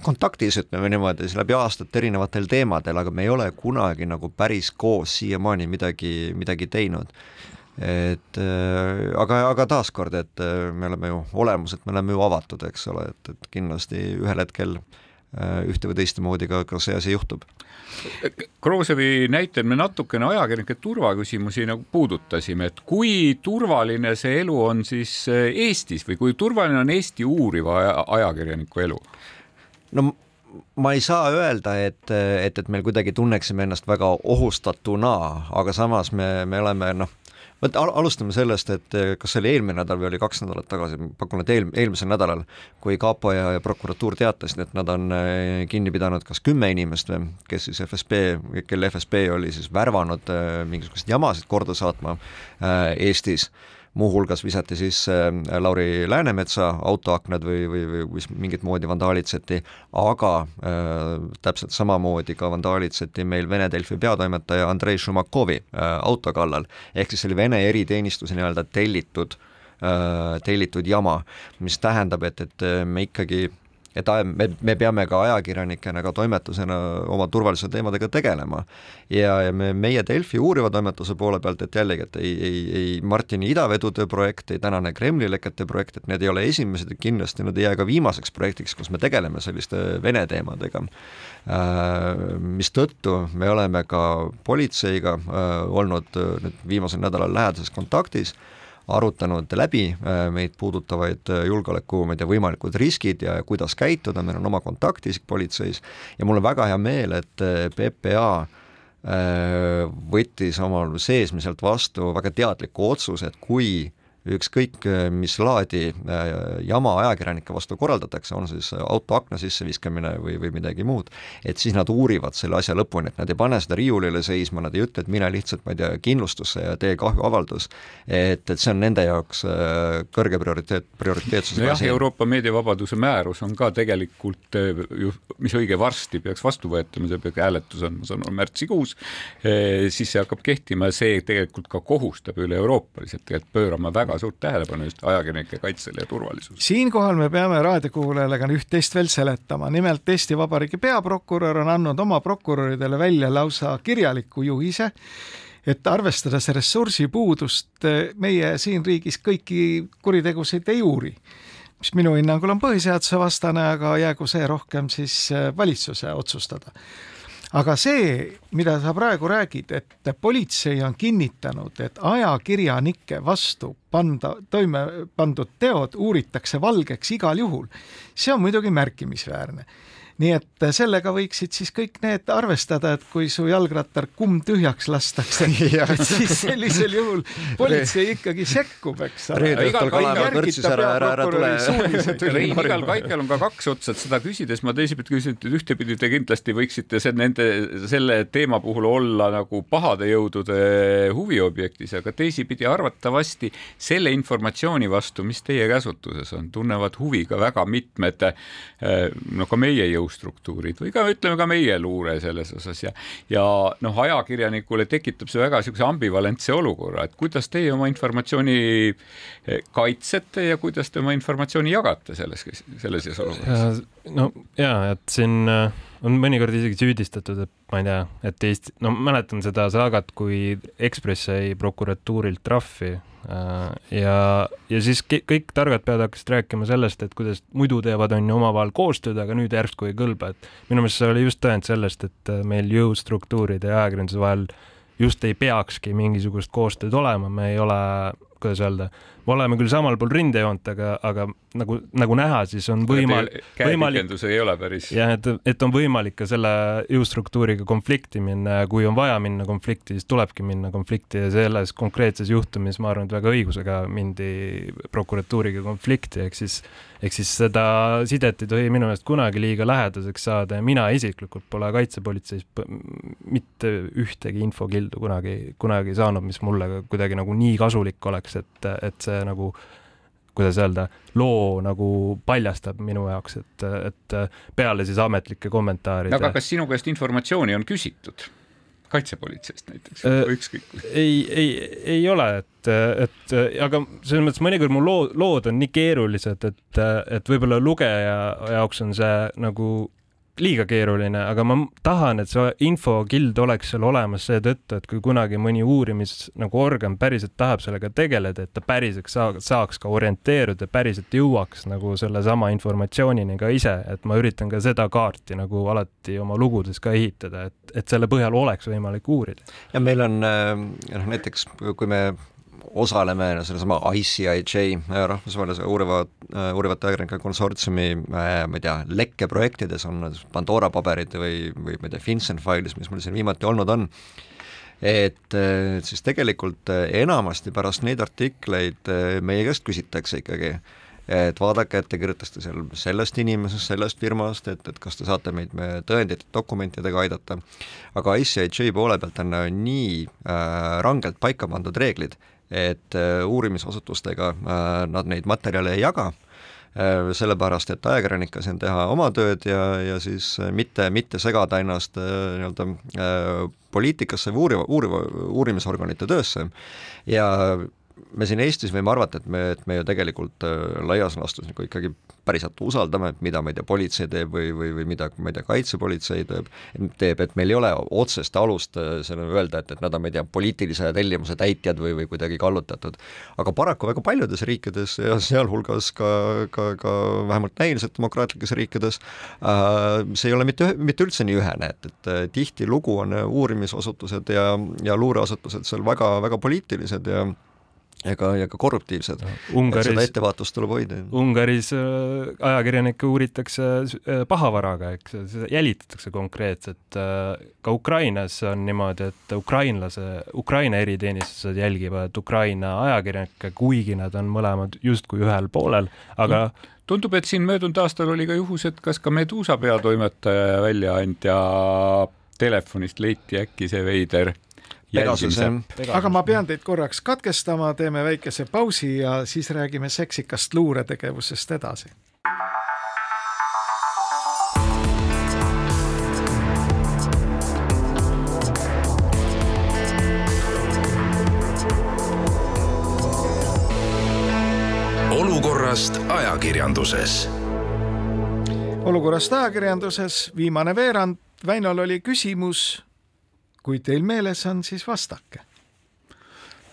kontaktis, ütleme niimoodi, siis läbi aastate erinevatel teemadel, aga me ei ole kunagi nagu päris koos siiamaani midagi, midagi teinud. Et aga, aga taaskord, et me oleme ju olemuselt, me oleme ju avatud, eks ole, et, et kindlasti ühel hetkel äh, Äh, ühte või teistmoodi ka, ka see asi juhtub. Kroosevi näitel me natukene ajakirjanike turvaküsimusi nagu puudutasime, et kui turvaline see elu on siis äh, Eestis või kui turvaline on Eesti uuriva ajakirjaniku elu? no ma ei saa öelda, et, et, et meil kuidagi tunneksime ennast väga ohustatuna, aga samas me, me oleme noh vot al alustame sellest, et eh, kas see oli eelmine nädal või oli kaks nädalat tagasi, ma pakun, et eel-, eelmisel nädalal, kui kapo ja, ja prokuratuur teatasid, et nad on eh, kinni pidanud kas kümme inimest või kes siis FSB, kelle FSB oli siis värvanud eh, mingisuguseid jamasid korda saatma Eestis muuhulgas visati sisse äh, Lauri Läänemetsa autoaknad või, või, või, või mingit moodi vandaalitseti, aga äh, täpselt samamoodi ka vandaalitseti meil Vene Delfi peatoimetaja Andrei Šumakovi äh, auto kallal, ehk siis see oli Vene eriteenistuse nii-öelda tellitud äh,, tellitud jama, mis tähendab, et, et äh, me ikkagi et me, me peame ka ajakirjanikena, ka toimetusena oma turvalisuse teemadega tegelema. ja, ja me, meie Delfi uuriva toimetuse poole pealt, et jällegi, et ei, ei, ei Martini idavedude projekt, ei tänane Kremli lekete projekt, et need ei ole esimesed ja kindlasti nad ei jää ka viimaseks projektiks, kus me tegeleme selliste Vene teemadega äh,. mistõttu me oleme ka politseiga äh, olnud äh, nüüd viimasel nädalal lähedases kontaktis arutanud läbi äh, meid puudutavaid äh, julgeoleku, ma ei tea, võimalikud riskid ja kuidas käituda, meil on oma kontaktisik politseis ja mul on väga hea meel, et äh, PPA võttis omal seesmiselt vastu väga teadliku otsuse, et kui ükskõik mis laadi äh, jama ajakirjanike vastu korraldatakse, on siis auto akna sisseviskamine või, või midagi muud, et siis nad uurivad selle asja lõpuni, et nad ei pane seda riiulile seisma, nad ei ütle, et mine lihtsalt, ma ei tea, kindlustusse ja tee kahjuavaldus, et, et see on nende jaoks äh, kõrge prioriteet, prioriteetsusega no asi. Euroopa meediavabaduse määrus on ka tegelikult äh, ju, mis õige varsti peaks vastu võetama, see peaks hääletus on, ma saan aru, märtsikuus, siis see hakkab kehtima ja see tegelikult ka kohustab üle-euroopaliselt tegelikult pöörama väga väga suurt tähelepanu just ajakirjanike kaitsele ja turvalisusele. siinkohal me peame raadiokuulajale ka üht-teist veel seletama, nimelt Eesti Vabariigi peaprokurör on andnud oma prokuröridele välja lausa kirjaliku juhise, et arvestades ressursipuudust, meie siin riigis kõiki kuritegusid ei uuri mis minu hinnangul on põhiseaduse vastane, aga jäägu see rohkem siis valitsuse otsustada aga see, mida sa praegu räägid, et politsei on kinnitanud, et ajakirjanike vastu panda, toime pandud teod uuritakse valgeks igal juhul, see on muidugi märkimisväärne nii et sellega võiksid siis kõik need arvestada, et kui su jalgrattar kumm tühjaks lastakse, siis sellisel juhul politsei ikkagi sekkub, eks ole. igal kaikal on ka kaks otsa, et seda küsides ma teisipidi küsin, et ühtepidi te kindlasti võiksite see nende, selle teema puhul olla nagu pahade jõudude huviobjektis, aga teisipidi arvatavasti selle informatsiooni vastu, mis teie käsutuses on, tunnevad huvi ka väga mitmed no ka meie jõud jõustruktuurid või ka ütleme ka meie luure selles osas ja, ja noh, ajakirjanikule tekitab see väga niisuguse ambivalentse olukorra, et kuidas teie oma informatsiooni eh, kaitsete ja kuidas te oma informatsiooni jagate selles, selles olukorras? No ja, et siin äh, on mõnikord isegi süüdistatud, et ma ei tea, et Eesti, no mäletan seda saagat, kui Ekspress sai prokuratuurilt trahvi Äh, ja, ja siis kõik targad pead hakkasid rääkima sellest, et kuidas muidu teevad, on ju, omavahel koostööd, aga nüüd järsku ei kõlba, et minu meelest see oli just tõend sellest, et äh, meil jõustruktuuride ja ajakirjanduse vahel just ei peakski mingisugust koostööd olema, me ei ole, kuidas öelda, me oleme küll samal pool rindejoont, aga, aga nagu, nagu näha, siis on võimalik, võimalik. ei ole päris. jah, et, et on võimalik ka selle jõustruktuuriga konflikti minna ja kui on vaja minna konflikti, siis tulebki minna konflikti ja selles konkreetses juhtumis ma arvan, et väga õigusega mindi prokuratuuriga konflikti, ehk siis, ehk siis seda sidet ei tohi minu meelest kunagi liiga lähedaseks saada ja mina isiklikult pole kaitsepolitseis mitte ühtegi infokildu kunagi, kunagi saanud, mis mulle kuidagi nagu nii kasulik oleks, et, et see see nagu kuidas öelda, loo nagu paljastab minu jaoks, et, et peale siis ametlike kommentaaride. aga kas sinu käest informatsiooni on küsitud? kaitsepolitseist näiteks äh, ükskõik? ei, ei, ei ole, et, et aga selles mõttes mõnikord mu loo, lood on nii keerulised, et, et võib-olla lugeja jaoks on see nagu liiga keeruline, aga ma tahan, et see infokild oleks seal olemas seetõttu, et kui kunagi mõni uurimis nagu organ päriselt tahab sellega tegeleda, et ta päriselt saa, saaks ka orienteeruda, päriselt jõuaks nagu sellesama informatsioonini ka ise, et ma üritan ka seda kaarti nagu alati oma lugudes ka ehitada, et, et selle põhjal oleks võimalik uurida. ja meil on noh, näiteks kui me osaleme sellesama ICIJ rahvusvahelise uuriva, äh, uurivate ajakirjanike konsortsiumi äh, ma ei tea, lekkeprojektides on Pandora paberid või, või ma ei tea, FinCEN Files, mis mul siin viimati olnud on, et siis tegelikult enamasti pärast neid artikleid meie käest küsitakse ikkagi, et vaadake, et te kirjutasite seal sellest inimesest, sellest firmast, et, et kas te saate meid me tõendite, dokumentidega aidata, aga ICIJ poole pealt on nii äh, rangelt paika pandud reeglid, et äh, uurimisasutustega äh, nad neid materjale ei jaga, äh, sellepärast et ajakirjanik siin teha oma tööd ja, ja siis mitte, mitte segada ennast nii-öelda poliitikasse või uuriva, uuriva, uurimisorganite töösse. Ja me siin Eestis võime arvata, et me, et me ju tegelikult äh, laias laastus nagu ikkagi päriselt usaldame, et mida, ma ei tea, politsei teeb või, või, või mida, ma ei tea, kaitsepolitsei teeb, teeb, et meil ei ole otsest alust äh, sellele öelda, et, et nad on, ma ei tea, poliitilise tellimuse täitjad või, või kuidagi kallutatud. aga paraku väga paljudes riikides ja sealhulgas ka, ka, ka vähemalt näiliselt demokraatlikes riikides äh, see ei ole mitte, mitte üldse nii ühene, et, et äh, tihtilugu on uurimisasutused ja, ja luureasutused seal väga, väga poliitilised ja ja ka, ja ka korruptiivsed. seda ettevaatust tuleb hoida. Ungaris äh, ajakirjanikke uuritakse äh, pahavaraga, eks, jälitatakse konkreetselt äh,. ka Ukrainas on niimoodi, et ukrainlase, Ukraina eriteenistused jälgivad Ukraina ajakirjanikke, kuigi nad on mõlemad justkui ühel poolel, aga tundub, et siin möödunud aastal oli ka juhus, et kas ka Meduusa peatoimetaja ja väljaandja telefonist leiti äkki see veider Pegasuse. aga ma pean teid korraks katkestama, teeme väikese pausi ja siis räägime seksikast luuretegevusest edasi. olukorrast ajakirjanduses. olukorrast ajakirjanduses viimane veerand. Väinol oli küsimus kui teil meeles on, siis vastake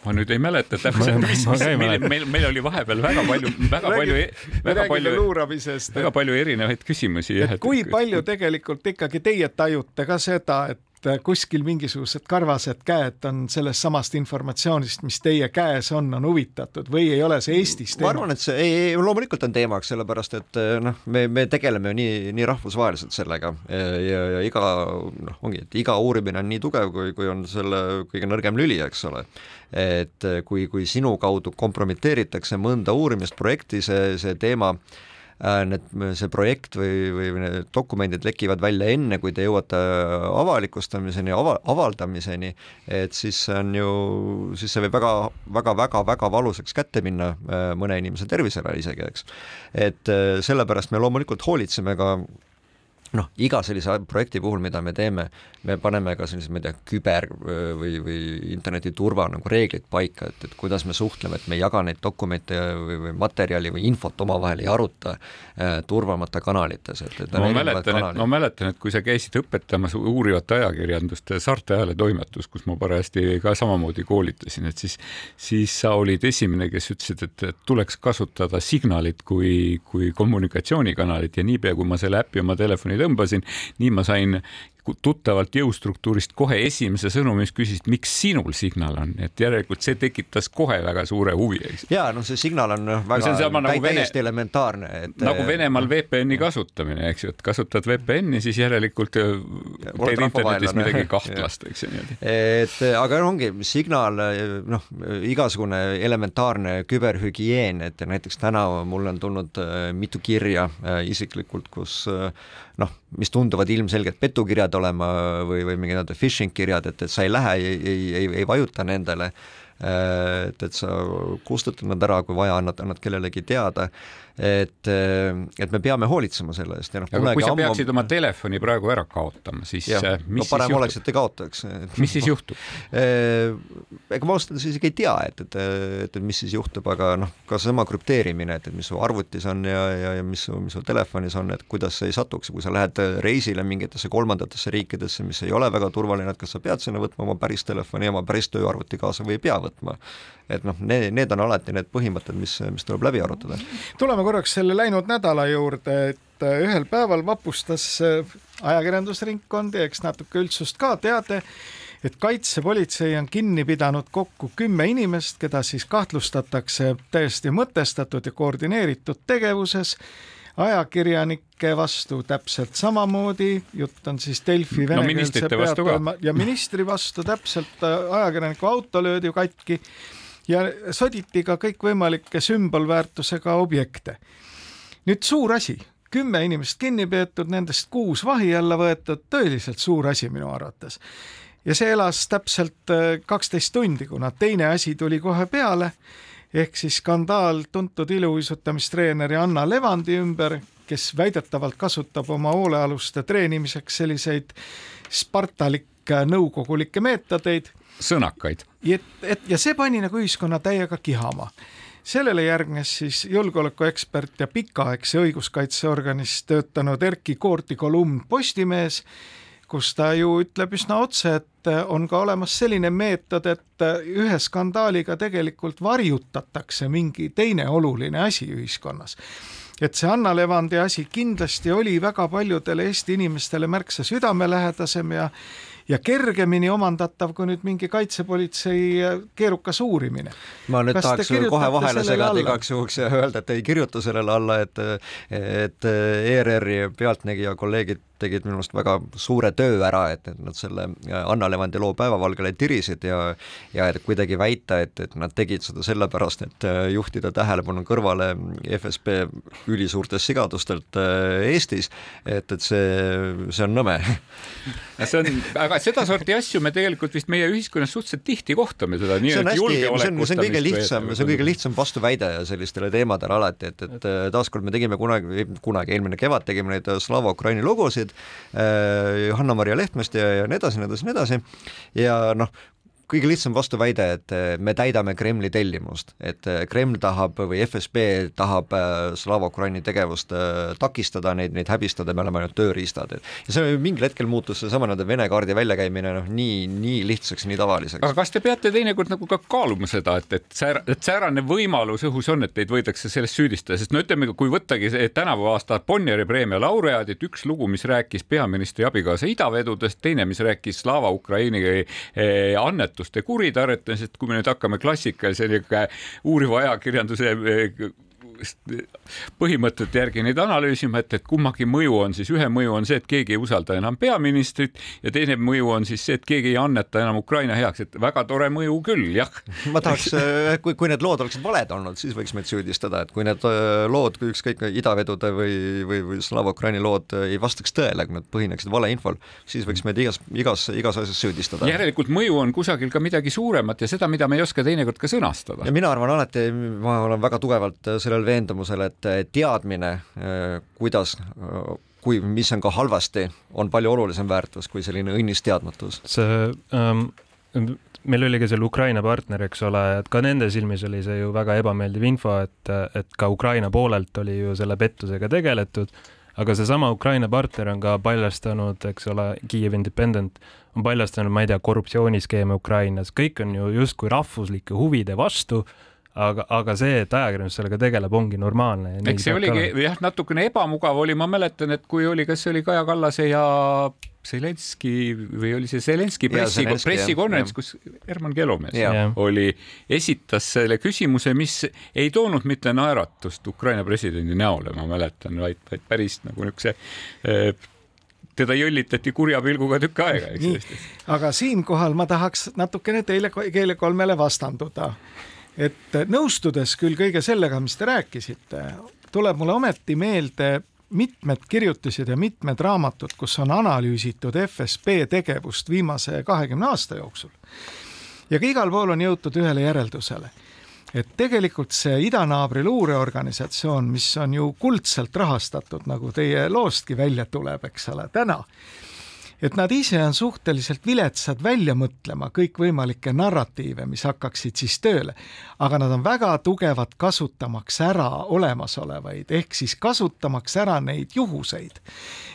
ma nüüd ei mäleta täpselt, mis, mis meil, meil, meil oli vahepeal väga palju, väga palju, e-, väga palju, luuramisest. väga palju erinevaid küsimusi. et kui palju tegelikult ikkagi teie tajute ka seda, et kuskil mingisugused karvased käed on sellest samast informatsioonist, mis teie käes on, on huvitatud või ei ole see Eestis teema? ma arvan, et see ei, ei, loomulikult on teemaks, sellepärast et noh, me, me tegeleme ju nii, nii rahvusvaheliselt sellega ja, ja iga noh, ongi, et iga uurimine on nii tugev, kui, kui on selle kõige nõrgem lüli, eks ole. et kui, kui sinu kaudu kompromiteeritakse mõnda uurimisprojekti, see, see teema äh, Äh, need, see projekt või, või need dokumendid lekivad välja enne, kui te jõuate avalikustamiseni, ava-, avaldamiseni, et siis on ju, siis see võib väga, väga, väga, väga valusaks kätte minna äh, mõne inimese tervisele isegi, eks. et äh, sellepärast me loomulikult hoolitseme ka noh, iga sellise projekti puhul, mida me teeme, me paneme ka sellised, ma ei tea, küber või, või internetiturva nagu reeglid paika, et, et kuidas me suhtleme, et me ei jaga neid dokumente või, või materjali või infot omavahel ei aruta äh, turvamata kanalites, et, et ma mäletan, et ma mäletan, et kui sa käisid õpetamas uurivat ajakirjandust Saarte Ajalehe toimetus, kus ma parajasti ka samamoodi koolitasin, et siis, siis sa olid esimene, kes ütlesid, et, et tuleks kasutada signalit kui, kui kommunikatsioonikanalit ja niipea, kui ma selle äpi oma telefoni tõmbasin, nii ma sain tuttavalt jõustruktuurist kohe esimese sõnumi, mis küsis, miks sinul signal on, et järelikult see tekitas kohe väga suure huvi, ja noh, see signaal on noh, väga no, on nagu täiesti Vene... elementaarne, et. nagu Venemaal VPN-i kasutamine, eks ju, et kasutad VPN-i, siis järelikult äh, teed internetis midagi kahtlast, eks ju niimoodi. et aga ongi signaal, noh, igasugune elementaarne küberhügieen, et näiteks täna mulle on tulnud äh, mitu kirja äh, isiklikult, kus noh, mis tunduvad ilmselgelt petukirjad olema või, või mingid nii-öelda phishing kirjad, et, et sa ei lähe, ei, ei, ei, ei vajuta nendele, et, et sa kustutad nad ära, kui vaja, annad, annad kellelegi teada et, et me peame hoolitsema selle eest ja noh. aga kui sa ammu... peaksid oma telefoni praegu ära kaotama, siis ja, äh, mis no, parem siis oleks, et ei kaotaks. mis siis juhtub? ega ma ausalt öeldes isegi ei tea, et, et, et, et mis siis juhtub, aga noh, ka seesama krüpteerimine, et, et mis su arvutis on ja, ja, ja mis su, mis su telefonis on, et kuidas see ei satuks, kui sa lähed reisile mingitesse kolmandatesse riikidesse, mis ei ole väga turvaline, et kas sa pead sinna võtma oma päris telefoni ja oma päris tööarvuti kaasa või ei pea võtma. Et noh, need, need on alati need põhimõtted, mis, mis tuleb läbi arutada. tuleme korraks selle läinud nädala juurde, et äh, ühel päeval vapustas äh, ajakirjandusringkondi, eks natuke üldsust ka teade, et kaitsepolitsei on kinni pidanud kokku kümme inimest, keda siis kahtlustatakse täiesti mõtestatud ja koordineeritud tegevuses ajakirjanike vastu täpselt samamoodi, jutt on siis Delfi venekeelse no, peatoima ja ministri vastu täpselt, äh, ajakirjaniku auto löödi katki ja soditi ka kõikvõimalikke sümbolväärtusega objekte. nüüd suur asi, kümme inimest kinni peetud, nendest kuus vahi alla võetud, tõeliselt suur asi minu arvates. ja see elas täpselt äh, kaksteist tundi, kuna teine asi tuli kohe peale, ehk siis skandaal tuntud iluuisutamistreeneri Anna Levandi ümber, kes väidetavalt kasutab oma hoolealuste treenimiseks selliseid spartalikke nõukogulikke meetodeid sõnakaid. et, et ja see pani nagu ühiskonna täiega kihama. sellele järgnes siis julgeolekuekspert ja pikaaegse õiguskaitseorganis töötanud Erkki Koorti kolumn Postimehes, kus ta ju ütleb üsna otse, et on ka olemas selline meetod, et ühe skandaaliga tegelikult varjutatakse mingi teine oluline asi ühiskonnas. Et see Anna Levandi asi kindlasti oli väga paljudele Eesti inimestele märksa südamelähedasem ja ja kergemini omandatav kui nüüd mingi kaitsepolitsei keerukas uurimine. ma nüüd Kas tahaks kohe vahele segada igaks juhuks ja öelda, et ei kirjuta sellele alla, et et ERR-i pealtnägija kolleegid tegid minu meelest väga suure töö ära, et, et nad selle Anna Levandi loo päevavalgele tirisid ja ja et kuidagi väita, et, et nad tegid seda sellepärast, et juhtida tähelepanu kõrvale FSB ülisuurtest sigadustelt Eestis, et, et see, see on nõme. see on, aga sedasorti asju me tegelikult vist meie ühiskonnas suhteliselt tihti kohtame seda nii-öelda julgeolekut. see on, see on kõige lihtsam, see on kõige lihtsam vastuväide sellistele teemadele alati, et, et taaskord me tegime kunagi, kunagi eelmine kevad tegime neid Slava Ukraini lugusid äh,, Johanna-Maria Lehtmest ja, ja nii edasi, nii edasi, nii edasi ja noh, kõige lihtsam vastuväide, et äh, me täidame Kremli tellimust, et äh, Kreml tahab või FSB tahab Slava Ukraini tegevust takistada, neid, neid häbistada, me oleme ainult tööriistad, et ja see mingil hetkel muutus seesama nii-öelda Vene kaardi väljakäimine noh, nii, nii lihtsaks, nii tavaliseks. aga kas te peate teinekord nagu ka kaaluma seda, et, et säär-, et säärane võimalus õhus on, et teid võidakse selles süüdistada, sest no ütleme, kui võttagi tänavu aasta Bonnieri preemia laureaadid, üks lugu, mis rääkis peaministri abikaasa idavedudest, teine, mis rääkis Slava Ukraini eh, annetuste kuritarvitamisest, kui me nüüd hakkame klassikalise uuriva ajakirjanduse põhimõtete järgi neid analüüsima, et, et kummagi mõju on siis, ühe mõju on see, et keegi ei usalda enam peaministrit ja teine mõju on siis see, et keegi ei anneta enam Ukraina heaks, et väga tore mõju küll, jah. ma tahaks, äh, kui, kui need lood oleksid valed olnud, siis võiks meid süüdistada, et kui need äh, lood, ükskõik idavedude või, või, või Slava Ukraini lood äh, ei vastaks tõele, kui nad põhineksid valeinfol, siis võiks meid igas, igas, igas asjas süüdistada. järelikult mõju on kusagil ka midagi suuremat ja seda, mida me ei oska teinekord ka sõnastada. ja mina arvan alati, ma olen väga tugevalt sellel veendumusel, et teadmine, kuidas kui, mis on ka halvasti, on palju olulisem väärtus kui selline õnnis teadmatus. see ähm, meil oli ka seal Ukraina partner, eks ole, et ka nende silmis oli see ju väga ebameeldiv info, et, et ka Ukraina poolelt oli ju selle pettusega tegeletud, aga seesama Ukraina partner on ka paljastanud, eks ole, Kiiev Independent on paljastanud, ma ei tea, korruptsiooniskeeme Ukrainas, kõik on ju justkui rahvuslike huvide vastu aga, aga see, et ajakirjandus sellega tegeleb, ongi normaalne. eks see oligi jah, natukene ebamugav oli, ma mäletan, et kui oli, kas see oli Kaja Kallase ja Zelenski või oli see Zelenski pressi, pressikonverents, kus Herman Kelomees oli, esitas selle küsimuse, mis ei toonud mitte naeratust Ukraina presidendi näole, ma mäletan, vaid, vaid päris nagu niisuguse äh, teda jõllitati kurja pilguga tükk aega, eks. aga siinkohal ma tahaks natukene teile keele kolmele vastanduda et nõustudes küll kõige sellega, mis te rääkisite, tuleb mulle ometi meelde mitmed kirjutised ja mitmed raamatud, kus on analüüsitud FSB tegevust viimase kahekümne aasta jooksul. ja ka igal pool on jõutud ühele järeldusele, et tegelikult see idanaabri luureorganisatsioon, mis on ju kuldselt rahastatud, nagu teie loostki välja tuleb, eks ole, täna et nad ise on suhteliselt viletsad välja mõtlema kõikvõimalikke narratiive, mis hakkaksid siis tööle, aga nad on väga tugevad kasutamaks ära olemasolevaid, ehk siis kasutamaks ära neid juhuseid.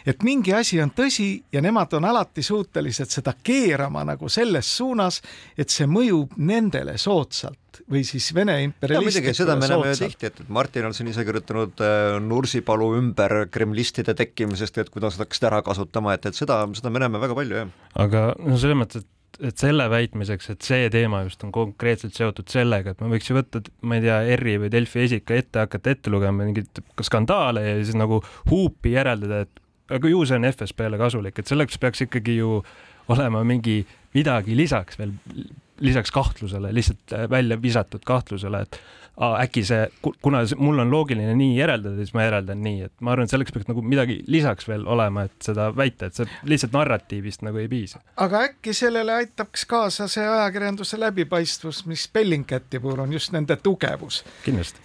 et mingi asi on tõsi ja nemad on alati suutelised seda keerama nagu selles suunas, et see mõjub nendele soodsalt Venemaalt või siis Vene imperialistlikule seda me näeme ju tihti, et, et Martin on siin ise kirjutanud äh, Nursipalu ümber kremlistide tekkimisest, et kuidas nad hakkasid ära kasutama, et, et seda, seda me näeme väga palju, jah. aga no selles mõttes, et et selle väitmiseks, et see teema just on konkreetselt seotud sellega, et ma võiks ju võtta, ma ei tea, ERR-i või Delfi esika ette hakata ette lugema mingeid skandaale ja siis nagu huupi järeldada, et aga ju see on FSB-le kasulik, et selleks peaks ikkagi ju olema mingi midagi lisaks veel lisaks kahtlusele, lihtsalt äh, välja visatud kahtlusele, et aa, äkki see, kuna mul on loogiline nii järeldada, siis ma järeldan nii, et ma arvan, et selleks peaks nagu midagi lisaks veel olema, et seda väita, et see lihtsalt narratiivist nagu ei piisa. aga äkki sellele aitaks kaasa see ajakirjanduse läbipaistvus, mis Bellingcati puhul on just nende tugevus.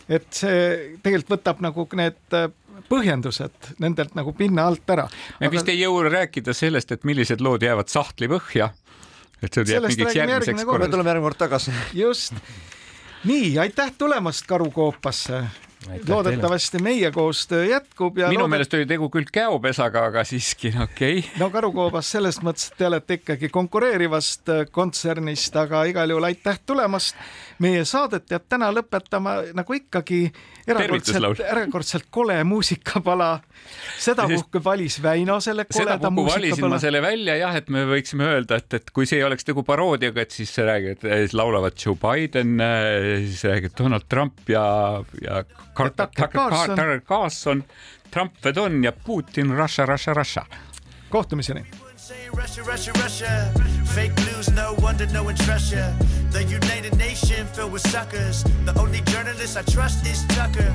et see tegelikult võtab nagu need äh, põhjendused nendelt nagu pinna alt ära. me aga... vist ei jõua rääkida sellest, et millised lood jäävad sahtli põhja et see jääb mingiks järgmiseks korraks. me tuleme järgmine kord tagasi. just. nii, aitäh tulemast Karukoopasse loodetavasti teile. meie koostöö jätkub ja minu loodet... meelest oli tegu küll käopesaga, aga siiski okei okay.. no Karukoobas selles mõttes, et te olete ikkagi konkureerivast äh, kontsernist, aga igal juhul aitäh tulemast. meie saadet jääb täna lõpetama nagu ikkagi erakordselt, erakordselt kole muusikapala. sedapuhku valis Väino selle koleda muusikapala. valisin ma selle välja jah, et me võiksime öelda, et, et kui see ei oleks tegu paroodiaga, et siis räägivad, laulavad Joe Biden, äh, siis räägib Donald Trump ja, ja Carter Carlson, Trump Vedon ja Putin Russia, Russia, Russia. kohtumiseni. Russia, Russia, Russia. Fake news, no wonder no one trusts you. The United Nation filled with suckers. The only journalist I trust is Tucker.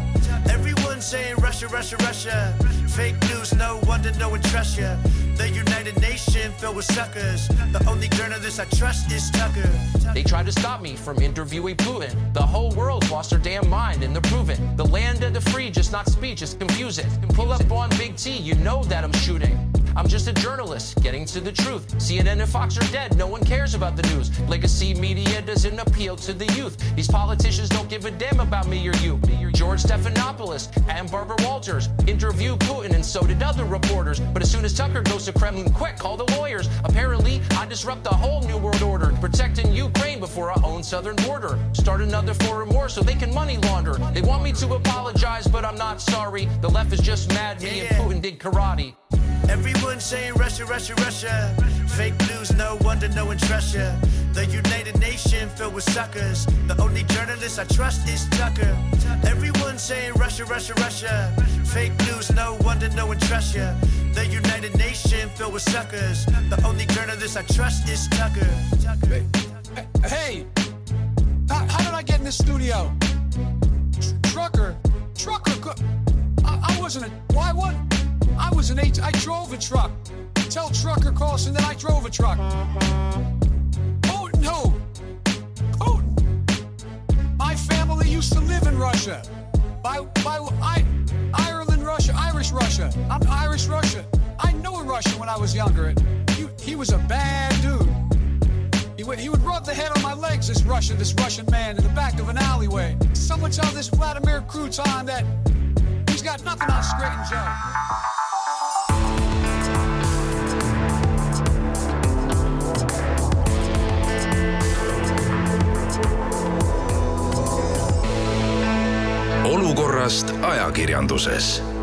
Everyone saying Russia, Russia, Russia. Fake news, no wonder no one trusts you. The United Nation filled with suckers. The only journalist I trust is Tucker. They tried to stop me from interviewing Putin. The whole world's lost their damn mind and they're proving. The land of the free, just not speech, it's confusing. Pull up on Big T, you know that I'm shooting. I'm just a journalist getting to the truth. CNN and Fox are dead. No one cares about the news. Legacy media doesn't appeal to the youth. These politicians don't give a damn about me or you. George Stephanopoulos and Barbara Walters interviewed Putin, and so did other reporters. But as soon as Tucker goes to Kremlin, quick, call the lawyers. Apparently, I disrupt the whole new world order, protecting Ukraine before our own southern border. Start another foreign war so they can money launder. They want me to apologize, but I'm not sorry. The left is just mad me and Putin did karate. Everyone saying Russia, Russia, Russia. Fake news, no wonder no one trusts ya. The United Nation filled with suckers. The only journalist I trust is Tucker. Everyone saying Russia, Russia, Russia. Fake news, no wonder no one trusts ya. The United Nation filled with suckers. The only journalist I trust is Tucker. Tucker. Hey, how, how did I get in this studio? Tr- trucker, trucker. I, I wasn't a. Why what? I was an eight. I drove a truck. Tell trucker Carlson that I drove a truck. Putin, who? Putin. My family used to live in Russia. By by I, Ireland, Russia, Irish Russia. I'm Irish Russia. I knew a Russian when I was younger. He, he was a bad dude. He would, he would rub the head on my legs, this Russian, this Russian man in the back of an alleyway. Someone tell this Vladimir Crouton that got nothing on straight and Joe. olukorrast ajakirjanduses